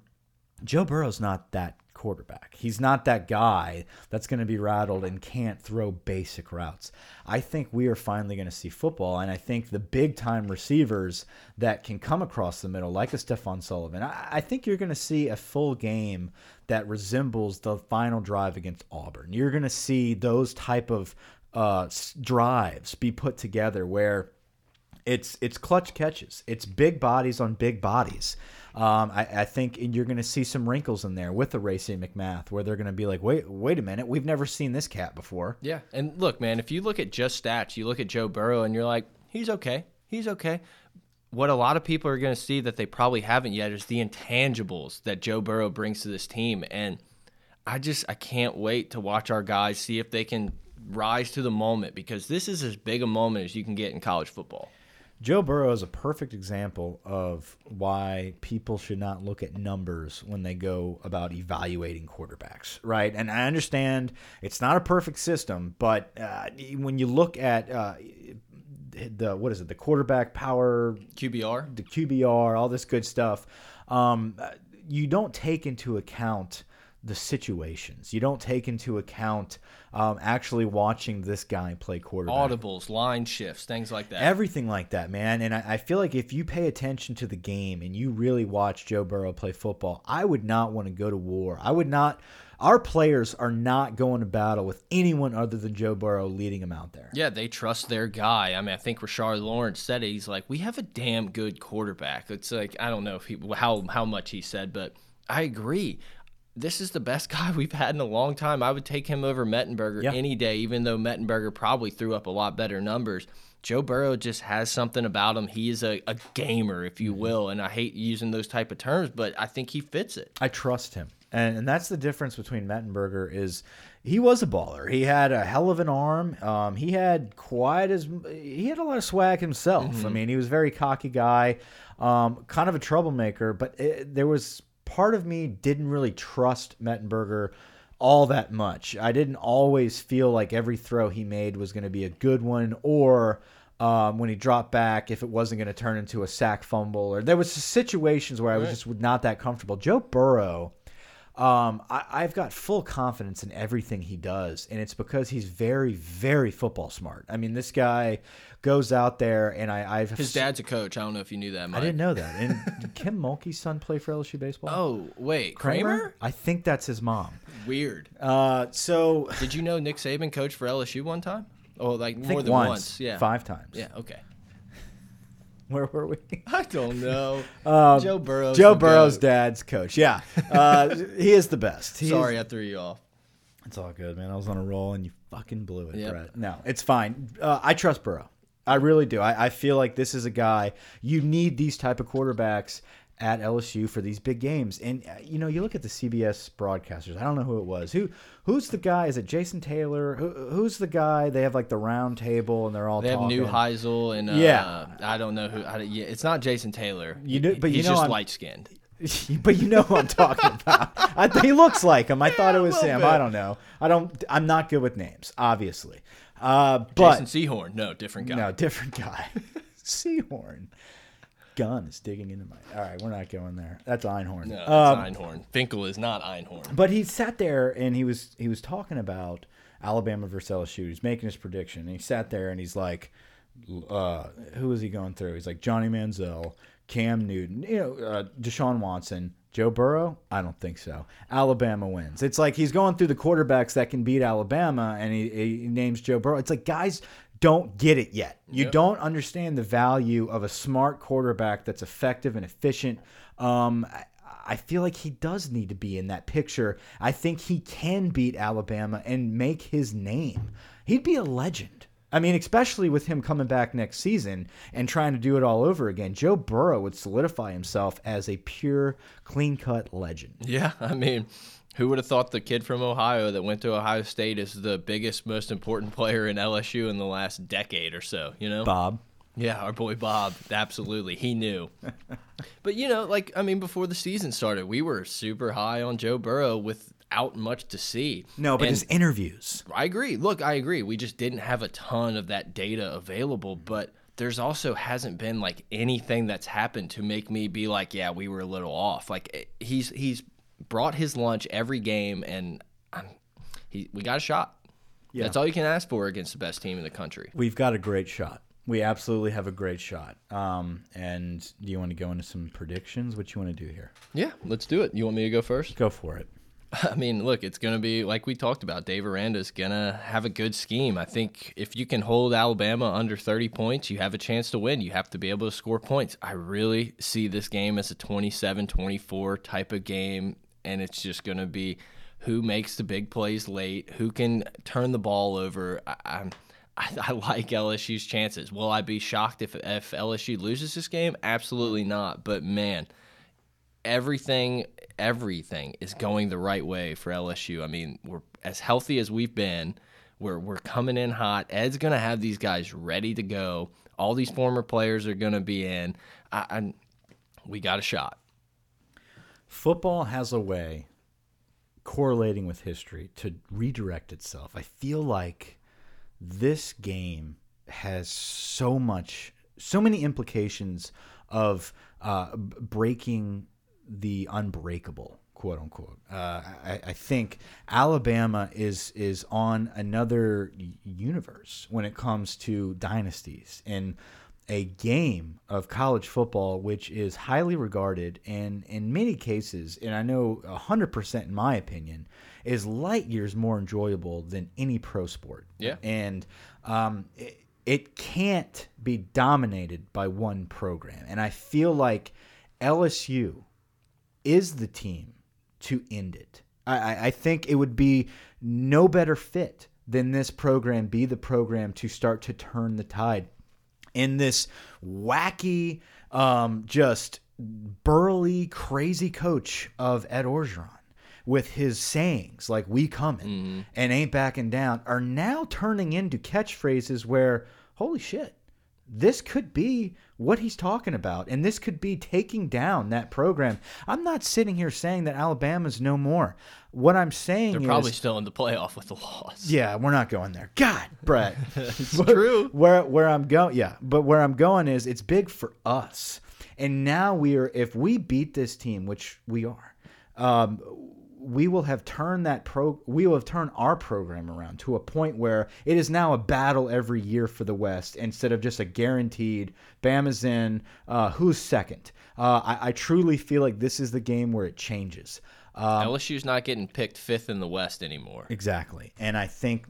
Speaker 2: Joe Burrow's not that quarterback. He's not that guy that's going to be rattled and can't throw basic routes. I think we are finally going to see football, and I think the big time receivers that can come across the middle, like a Stephen Sullivan, I, I think you're going to see a full game that resembles the final drive against Auburn. You're going to see those type of uh, drives be put together where it's it's clutch catches. It's big bodies on big bodies. Um, I, I, think you're going to see some wrinkles in there with the Racey McMath, where they're going to be like, wait, wait a minute, we've never seen this cat before.
Speaker 1: Yeah, and look, man, if you look at just stats, you look at Joe Burrow, and you're like, he's okay, he's okay. What a lot of people are going to see that they probably haven't yet is the intangibles that Joe Burrow brings to this team, and I just I can't wait to watch our guys see if they can rise to the moment because this is as big a moment as you can get in college football.
Speaker 2: Joe Burrow is a perfect example of why people should not look at numbers when they go about evaluating quarterbacks, right? And I understand it's not a perfect system, but uh, when you look at uh, the what is it, the quarterback power,
Speaker 1: QBR,
Speaker 2: the QBR, all this good stuff, um, you don't take into account the situations. You don't take into account um, actually watching this guy play quarterback.
Speaker 1: Audibles, line shifts, things like that.
Speaker 2: Everything like that, man. And I, I, feel like if you pay attention to the game and you really watch Joe Burrow play football, I would not want to go to war. I would not. Our players are not going to battle with anyone other than Joe Burrow leading them out there.
Speaker 1: Yeah, they trust their guy. I mean, I think Rashard Lawrence said it. He's like, "We have a damn good quarterback." It's like I don't know if he, how how much he said, but I agree this is the best guy we've had in a long time. I would take him over Mettenberger yeah. any day, even though Mettenberger probably threw up a lot better numbers. Joe Burrow just has something about him. He is a, a gamer, if you mm-hmm. will, and I hate using those type of terms, but I think he fits it.
Speaker 2: I trust him, and, and that's the difference between Mettenberger is he was a baller. He had a hell of an arm. Um, he had quite as he had a lot of swag himself. Mm -hmm. I mean, he was a very cocky guy, um, kind of a troublemaker, but it, there was part of me didn't really trust Mettenberger all that much. I didn't always feel like every throw he made was going to be a good one or um, when he dropped back if it wasn't going to turn into a sack fumble or there was situations where I was just not that comfortable. Joe Burrow um, I, have got full confidence in everything he does, and it's because he's very, very football smart. I mean, this guy goes out there, and I, I've
Speaker 1: his dad's a coach. I don't know if you knew that. Mike.
Speaker 2: I didn't know that. And did Kim Mulkey's son play for LSU baseball?
Speaker 1: Oh, wait, Kramer? Kramer?
Speaker 2: I think that's his mom.
Speaker 1: Weird.
Speaker 2: Uh, so
Speaker 1: did you know Nick Saban coached for LSU one time? Oh, like more than
Speaker 2: once,
Speaker 1: once. Yeah,
Speaker 2: five times.
Speaker 1: Yeah. Okay.
Speaker 2: Where were we?
Speaker 1: I don't know.
Speaker 2: Um,
Speaker 1: Joe Burrow.
Speaker 2: Joe Burrow's dad's coach. Yeah, uh, he is the best. He is-
Speaker 1: Sorry, I threw you off.
Speaker 2: it's all good, man. I was on a roll and you fucking blew it,
Speaker 1: Yep.
Speaker 2: Brett. No, it's fine. Uh, I trust Burrow. I really do. I, I feel like this is a guy you need these type of quarterbacks at LSU for these big games. And uh, you know, you look at the CBS broadcasters. I don't know who it was. Who who's the guy? Is it Jason Taylor? Who, who's the guy? They have like the round table and they're all
Speaker 1: They have
Speaker 2: talking.
Speaker 1: new Heisel and uh,
Speaker 2: Yeah.
Speaker 1: I don't know who. I, yeah, it's not Jason Taylor.
Speaker 2: You do- but you
Speaker 1: he's
Speaker 2: know
Speaker 1: just
Speaker 2: I'm-
Speaker 1: light skinned.
Speaker 2: but you know who I'm talking about. I, he looks like him. I thought it was him.
Speaker 1: bit.
Speaker 2: I don't know. I don't. I'm not good with names, obviously. Uh, but
Speaker 1: Jason Sehorn, no, different guy.
Speaker 2: no, different guy. Seahorn. Gun is digging into my. All right, we're not going there. That's Einhorn.
Speaker 1: No, that's
Speaker 2: Um,
Speaker 1: Einhorn. Finkel is not Einhorn.
Speaker 2: but he sat there and he was he was talking about Alabama versus LSU. He's making his prediction. And he sat there and he's like, uh, "Who was he going through?" He's like Johnny Manziel, Cam Newton, you know, uh, Deshaun Watson, Joe Burrow. I don't think so. Alabama wins. It's like he's going through the quarterbacks that can beat Alabama, and he, he names Joe Burrow. It's like guys don't get it yet. You
Speaker 1: Yep.
Speaker 2: don't understand the value of a smart quarterback that's effective and efficient. Um, I, I feel like he does need to be in that picture. I think he can beat Alabama and make his name. He'd be a legend. I mean, especially with him coming back next season and trying to do it all over again. Joe Burrow would solidify himself as a pure, clean cut legend.
Speaker 1: Yeah, I mean, who would have thought the kid from Ohio that went to Ohio State is the biggest, most important player in LSU in the last decade or so? You know,
Speaker 2: Bob.
Speaker 1: Yeah, our boy Bob. Absolutely. He knew. but, you know, like, I mean, before the season started, we were super high on Joe Burrow without much to see.
Speaker 2: No, but
Speaker 1: And
Speaker 2: his interviews.
Speaker 1: I agree. Look, I agree. We just didn't have a ton of that data available, but there's also hasn't been like anything that's happened to make me be like, yeah, we were a little off. Like eh, he's he's brought his lunch every game, and I'm, he we got a shot.
Speaker 2: Yeah.
Speaker 1: That's all you can ask for against the best team in the country.
Speaker 2: We've got a great shot. We absolutely have a great shot. Um, and do you want to go into some predictions? What you want to do here?
Speaker 1: Yeah, let's do it. You want me to go first?
Speaker 2: Go for it.
Speaker 1: I mean, look, it's going to be like we talked about. Dave Aranda's going to have a good scheme. I think if you can hold Alabama under 30 points, you have a chance to win. You have to be able to score points. I really see this game as a 27 24 type of game, and it's just going to be who makes the big plays late, who can turn the ball over. I. I, I like LSU's chances. Will I be shocked if if LSU loses this game? Absolutely not. But man, everything everything is going the right way for LSU. I mean, we're as healthy as we've been. We're we're coming in hot. Ed's gonna have these guys ready to go. All these former players are gonna be in. I, I we got a shot.
Speaker 2: Football has a way correlating with history to redirect itself. I feel like this game has so much, so many implications of uh, breaking the unbreakable, quote unquote. Uh, I, I think Alabama is is on another universe when it comes to dynasties and a game of college football which is highly regarded and in many cases and i know 100% in my opinion is light years more enjoyable than any pro sport
Speaker 1: Yeah.
Speaker 2: and um, it, it can't be dominated by one program and i feel like lsu is the team to end it. I, I- I think it would be no better fit than this program be the program to start to turn the tide in this wacky, um, just burly, crazy coach of Ed Orgeron with his sayings like "We coming" and "Ain't backing down" are now turning into catchphrases where, holy shit, this could be what he's talking about, and this could be taking down that program. I'm not sitting here saying that Alabama's no more. What I'm saying is.
Speaker 1: They're
Speaker 2: is,
Speaker 1: probably still in the playoff with the loss.
Speaker 2: yeah, we're not going there. God, Brett,
Speaker 1: it's true.
Speaker 2: where where I'm going, yeah, but where I'm going is it's big for us, and now we are. If we beat this team, which we are, um, we will have turned that pro. We will have turned our program around to a point where it is now a battle every year for the West instead of just a guaranteed. Bama's in. Uh, who's second? Uh, I, I truly feel like this is the game where it changes. Um,
Speaker 1: LSU's not getting picked fifth in the West anymore.
Speaker 2: Exactly. And I think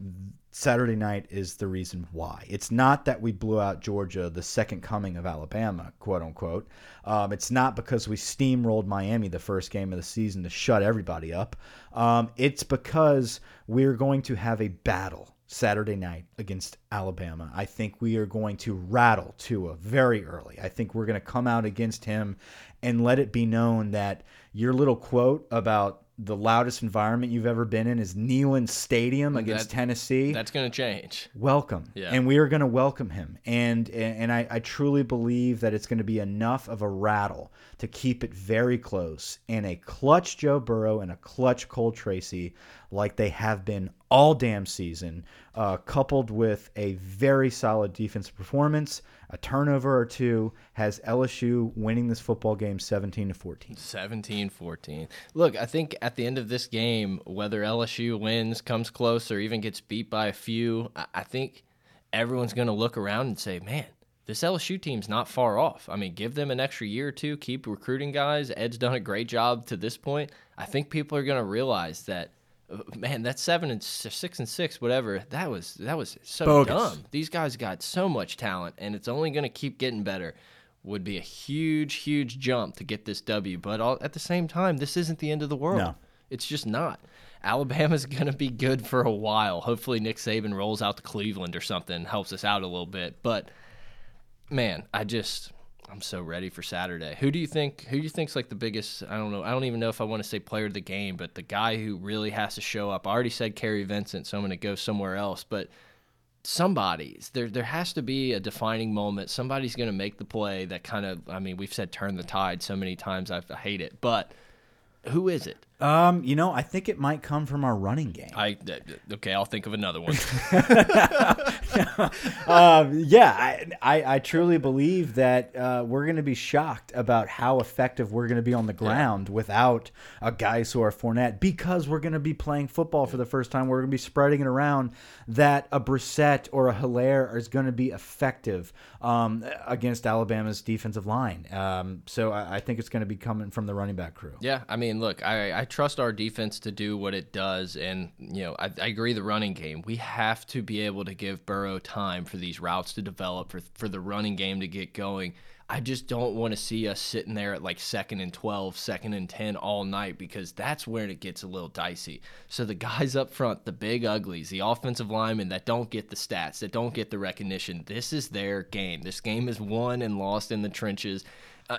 Speaker 2: Saturday night is the reason why. It's not that we blew out Georgia, the second coming of Alabama, quote unquote. Um, it's not because we steamrolled Miami the first game of the season to shut everybody up. Um, it's because we're going to have a battle Saturday night against Alabama. I think we are going to rattle Tua very early. I think we're going to come out against him and let it be known that your little quote about the loudest environment you've ever been in is Neyland Stadium against
Speaker 1: That-
Speaker 2: Tennessee.
Speaker 1: That's going to change.
Speaker 2: welcome,
Speaker 1: Yeah.
Speaker 2: and we are going to welcome him. And and I, I truly believe that it's going to be enough of a rattle to keep it very close. And a clutch Joe Burrow and a clutch Cole Tracy, like they have been all damn season, uh, coupled with a very solid defensive performance, a turnover or two, has LSU winning this football game seventeen to fourteen.
Speaker 1: 17 14. Look, I think at the end of this game, whether LSU wins, comes close, or even gets beat by a few, I think everyone's going to look around and say, man, this LSU team's not far off. I mean, give them an extra year or two, keep recruiting guys. Ed's done a great job to this point. I think people are going to realize that. Man, that's seven and six and six, whatever. That was that was so
Speaker 2: Bogus.
Speaker 1: dumb. These guys got so much talent, and it's only going to keep getting better. Would be a huge, huge jump to get this W, but all, at the same time, this isn't the end of the world.
Speaker 2: No.
Speaker 1: It's just not. Alabama's going to be good for a while. Hopefully, Nick Saban rolls out to Cleveland or something, helps us out a little bit. But man, I just I'm so ready for Saturday. Who do you think? Who do you think's like the biggest? I don't know. I don't even know if I want to say player of the game, but the guy who really has to show up. I already said Kary Vincent, so I'm going to go somewhere else. But somebody's there. There has to be a defining moment. Somebody's going to make the play that kind of. I mean, we've said turn the tide so many times. I've, I hate it, but who is it?
Speaker 2: Um, you know, I think it might come from our running game.
Speaker 1: I okay. I'll think of another one.
Speaker 2: um, yeah, I, I, I truly believe that uh, we're going to be shocked about how effective we're going to be on the ground without a guy who are Fournette because we're going to be playing football for the first time. We're going to be spreading it around that a Brossette or a Helaire is going to be effective um, against Alabama's defensive line. Um, so I, I think it's going to be coming from the running back crew.
Speaker 1: Yeah, I mean, look, I, I trust our defense to do what it does, and you know, I, I agree. The running game, we have to be able to give Burrow time for these routes to develop, for for the running game to get going. I just don't want to see us sitting there at like second and 12, second and 10 all night because that's where it gets a little dicey. So the guys up front, the big uglies, the offensive linemen that don't get the stats, that don't get the recognition, this is their game. This game is won and lost in the trenches. Uh,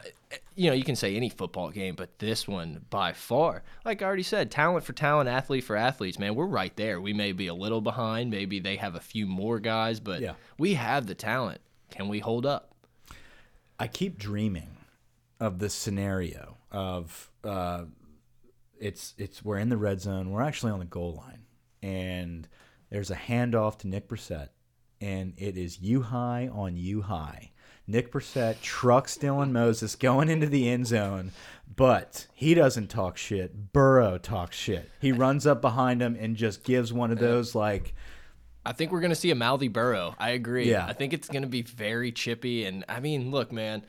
Speaker 1: you know, you can say any football game, but this one by far, like I already said, talent for talent, athlete for athletes, man, we're right there. We may be a little behind. Maybe they have a few more guys, but
Speaker 2: Yeah.
Speaker 1: we have the talent. Can we hold up?
Speaker 2: I keep dreaming of this scenario of uh, it's it's we're in the red zone. We're actually on the goal line, and there's a handoff to Nick Brossette, and it is you high on you high. Nick Brossette trucks Dylan Moses going into the end zone, but he doesn't talk shit. Burrow talks shit. He runs up behind him and just gives one of those like
Speaker 1: I think we're going to see a mouthy Burrow. I agree.
Speaker 2: Yeah.
Speaker 1: I think it's going to be very chippy. And I mean, look, man,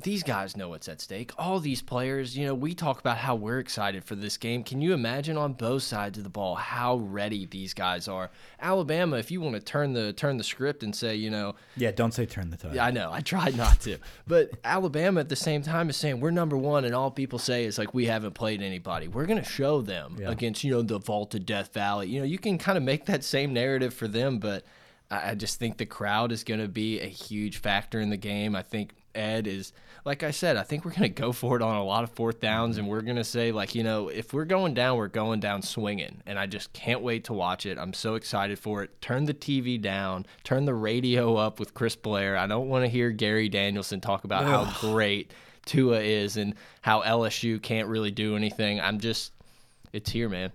Speaker 1: these guys know what's at stake. All these players, you know, we talk about how we're excited for this game. Can you imagine on both sides of the ball how ready these guys are? Alabama, if you want to turn the turn the script and say, you know,
Speaker 2: yeah. Don't say turn the tide.
Speaker 1: yeah, I know. I tried not to. But Alabama at the same time is saying we're number one, and all people say is like we haven't played anybody. We're gonna show them
Speaker 2: Yeah.
Speaker 1: against you know the vault of Death Valley. You know you can kind of make that same narrative for them, but I I just think the crowd is gonna be a huge factor in the game. I think Ed is like I said. I think we're gonna go for it on a lot of fourth downs, and mm-hmm. we're gonna say like you know if we're going down, we're going down swinging, and I just can't wait to watch it. I'm so excited for it. Turn the TV down, turn the radio up with Chris Blair. I don't want to hear Gary Danielson talk about how great Tua is and how LSU can't really do anything. I'm just, it's here, man.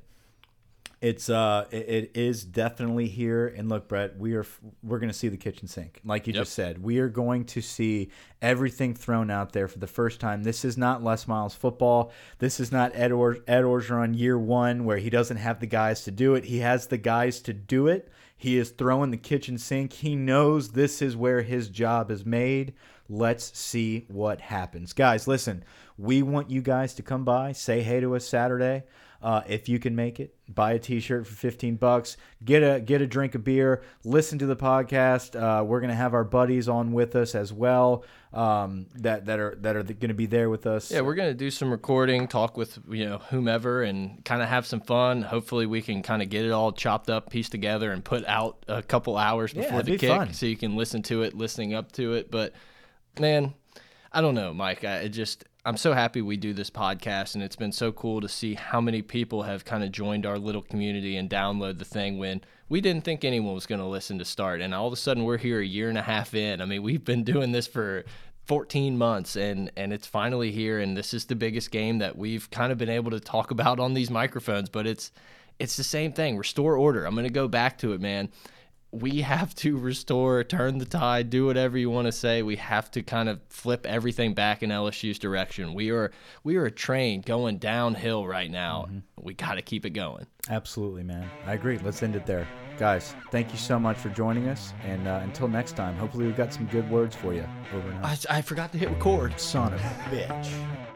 Speaker 2: It's uh, it, it is definitely here. And look, Brett, we are we're going to see the kitchen sink, like you
Speaker 1: Yep.
Speaker 2: just said. We are going to see everything thrown out there for the first time. This is not Les Miles football. This is not Ed, or- Ed Orgeron year one, where he doesn't have the guys to do it. He has the guys to do it. He is throwing the kitchen sink. He knows this is where his job is made. Let's see what happens. Guys, listen, we want you guys to come by, say hey to us Saturday. Uh, if you can make it, buy a T-shirt for fifteen bucks. Get a get a drink of beer. Listen to the podcast. Uh, we're gonna have our buddies on with us as well. Um, that that are that are gonna be there with us.
Speaker 1: Yeah, we're gonna do some recording, talk with you know whomever, and kind of have some fun. Hopefully, we can kind of get it all chopped up, pieced together, and put out a couple hours before
Speaker 2: it'd
Speaker 1: the
Speaker 2: be
Speaker 1: kick,
Speaker 2: fun.
Speaker 1: so you can listen to it, listening up to it. But man, I don't know, Mike. I it just I'm so happy we do this podcast, and it's been so cool to see how many people have kind of joined our little community and download the thing when we didn't think anyone was going to listen to start, and all of a sudden we're here a year and a half in. I mean, we've been doing this for 14 months and and it's finally here and this is the biggest game that we've kind of been able to talk about on these microphones but it's it's the same thing. Restore order. I'm going to go back to it man we have to restore turn the tide do whatever you want to say we have to kind of flip everything back in lsu's direction we are we are a train going downhill right now we got to keep it going
Speaker 2: Absolutely, man. I agree. Let's end it there. Guys, thank you so much for joining us. And uh, until next time, hopefully we've got some good words for you. Over and out.
Speaker 1: I, I forgot to hit record
Speaker 2: Son of a bitch.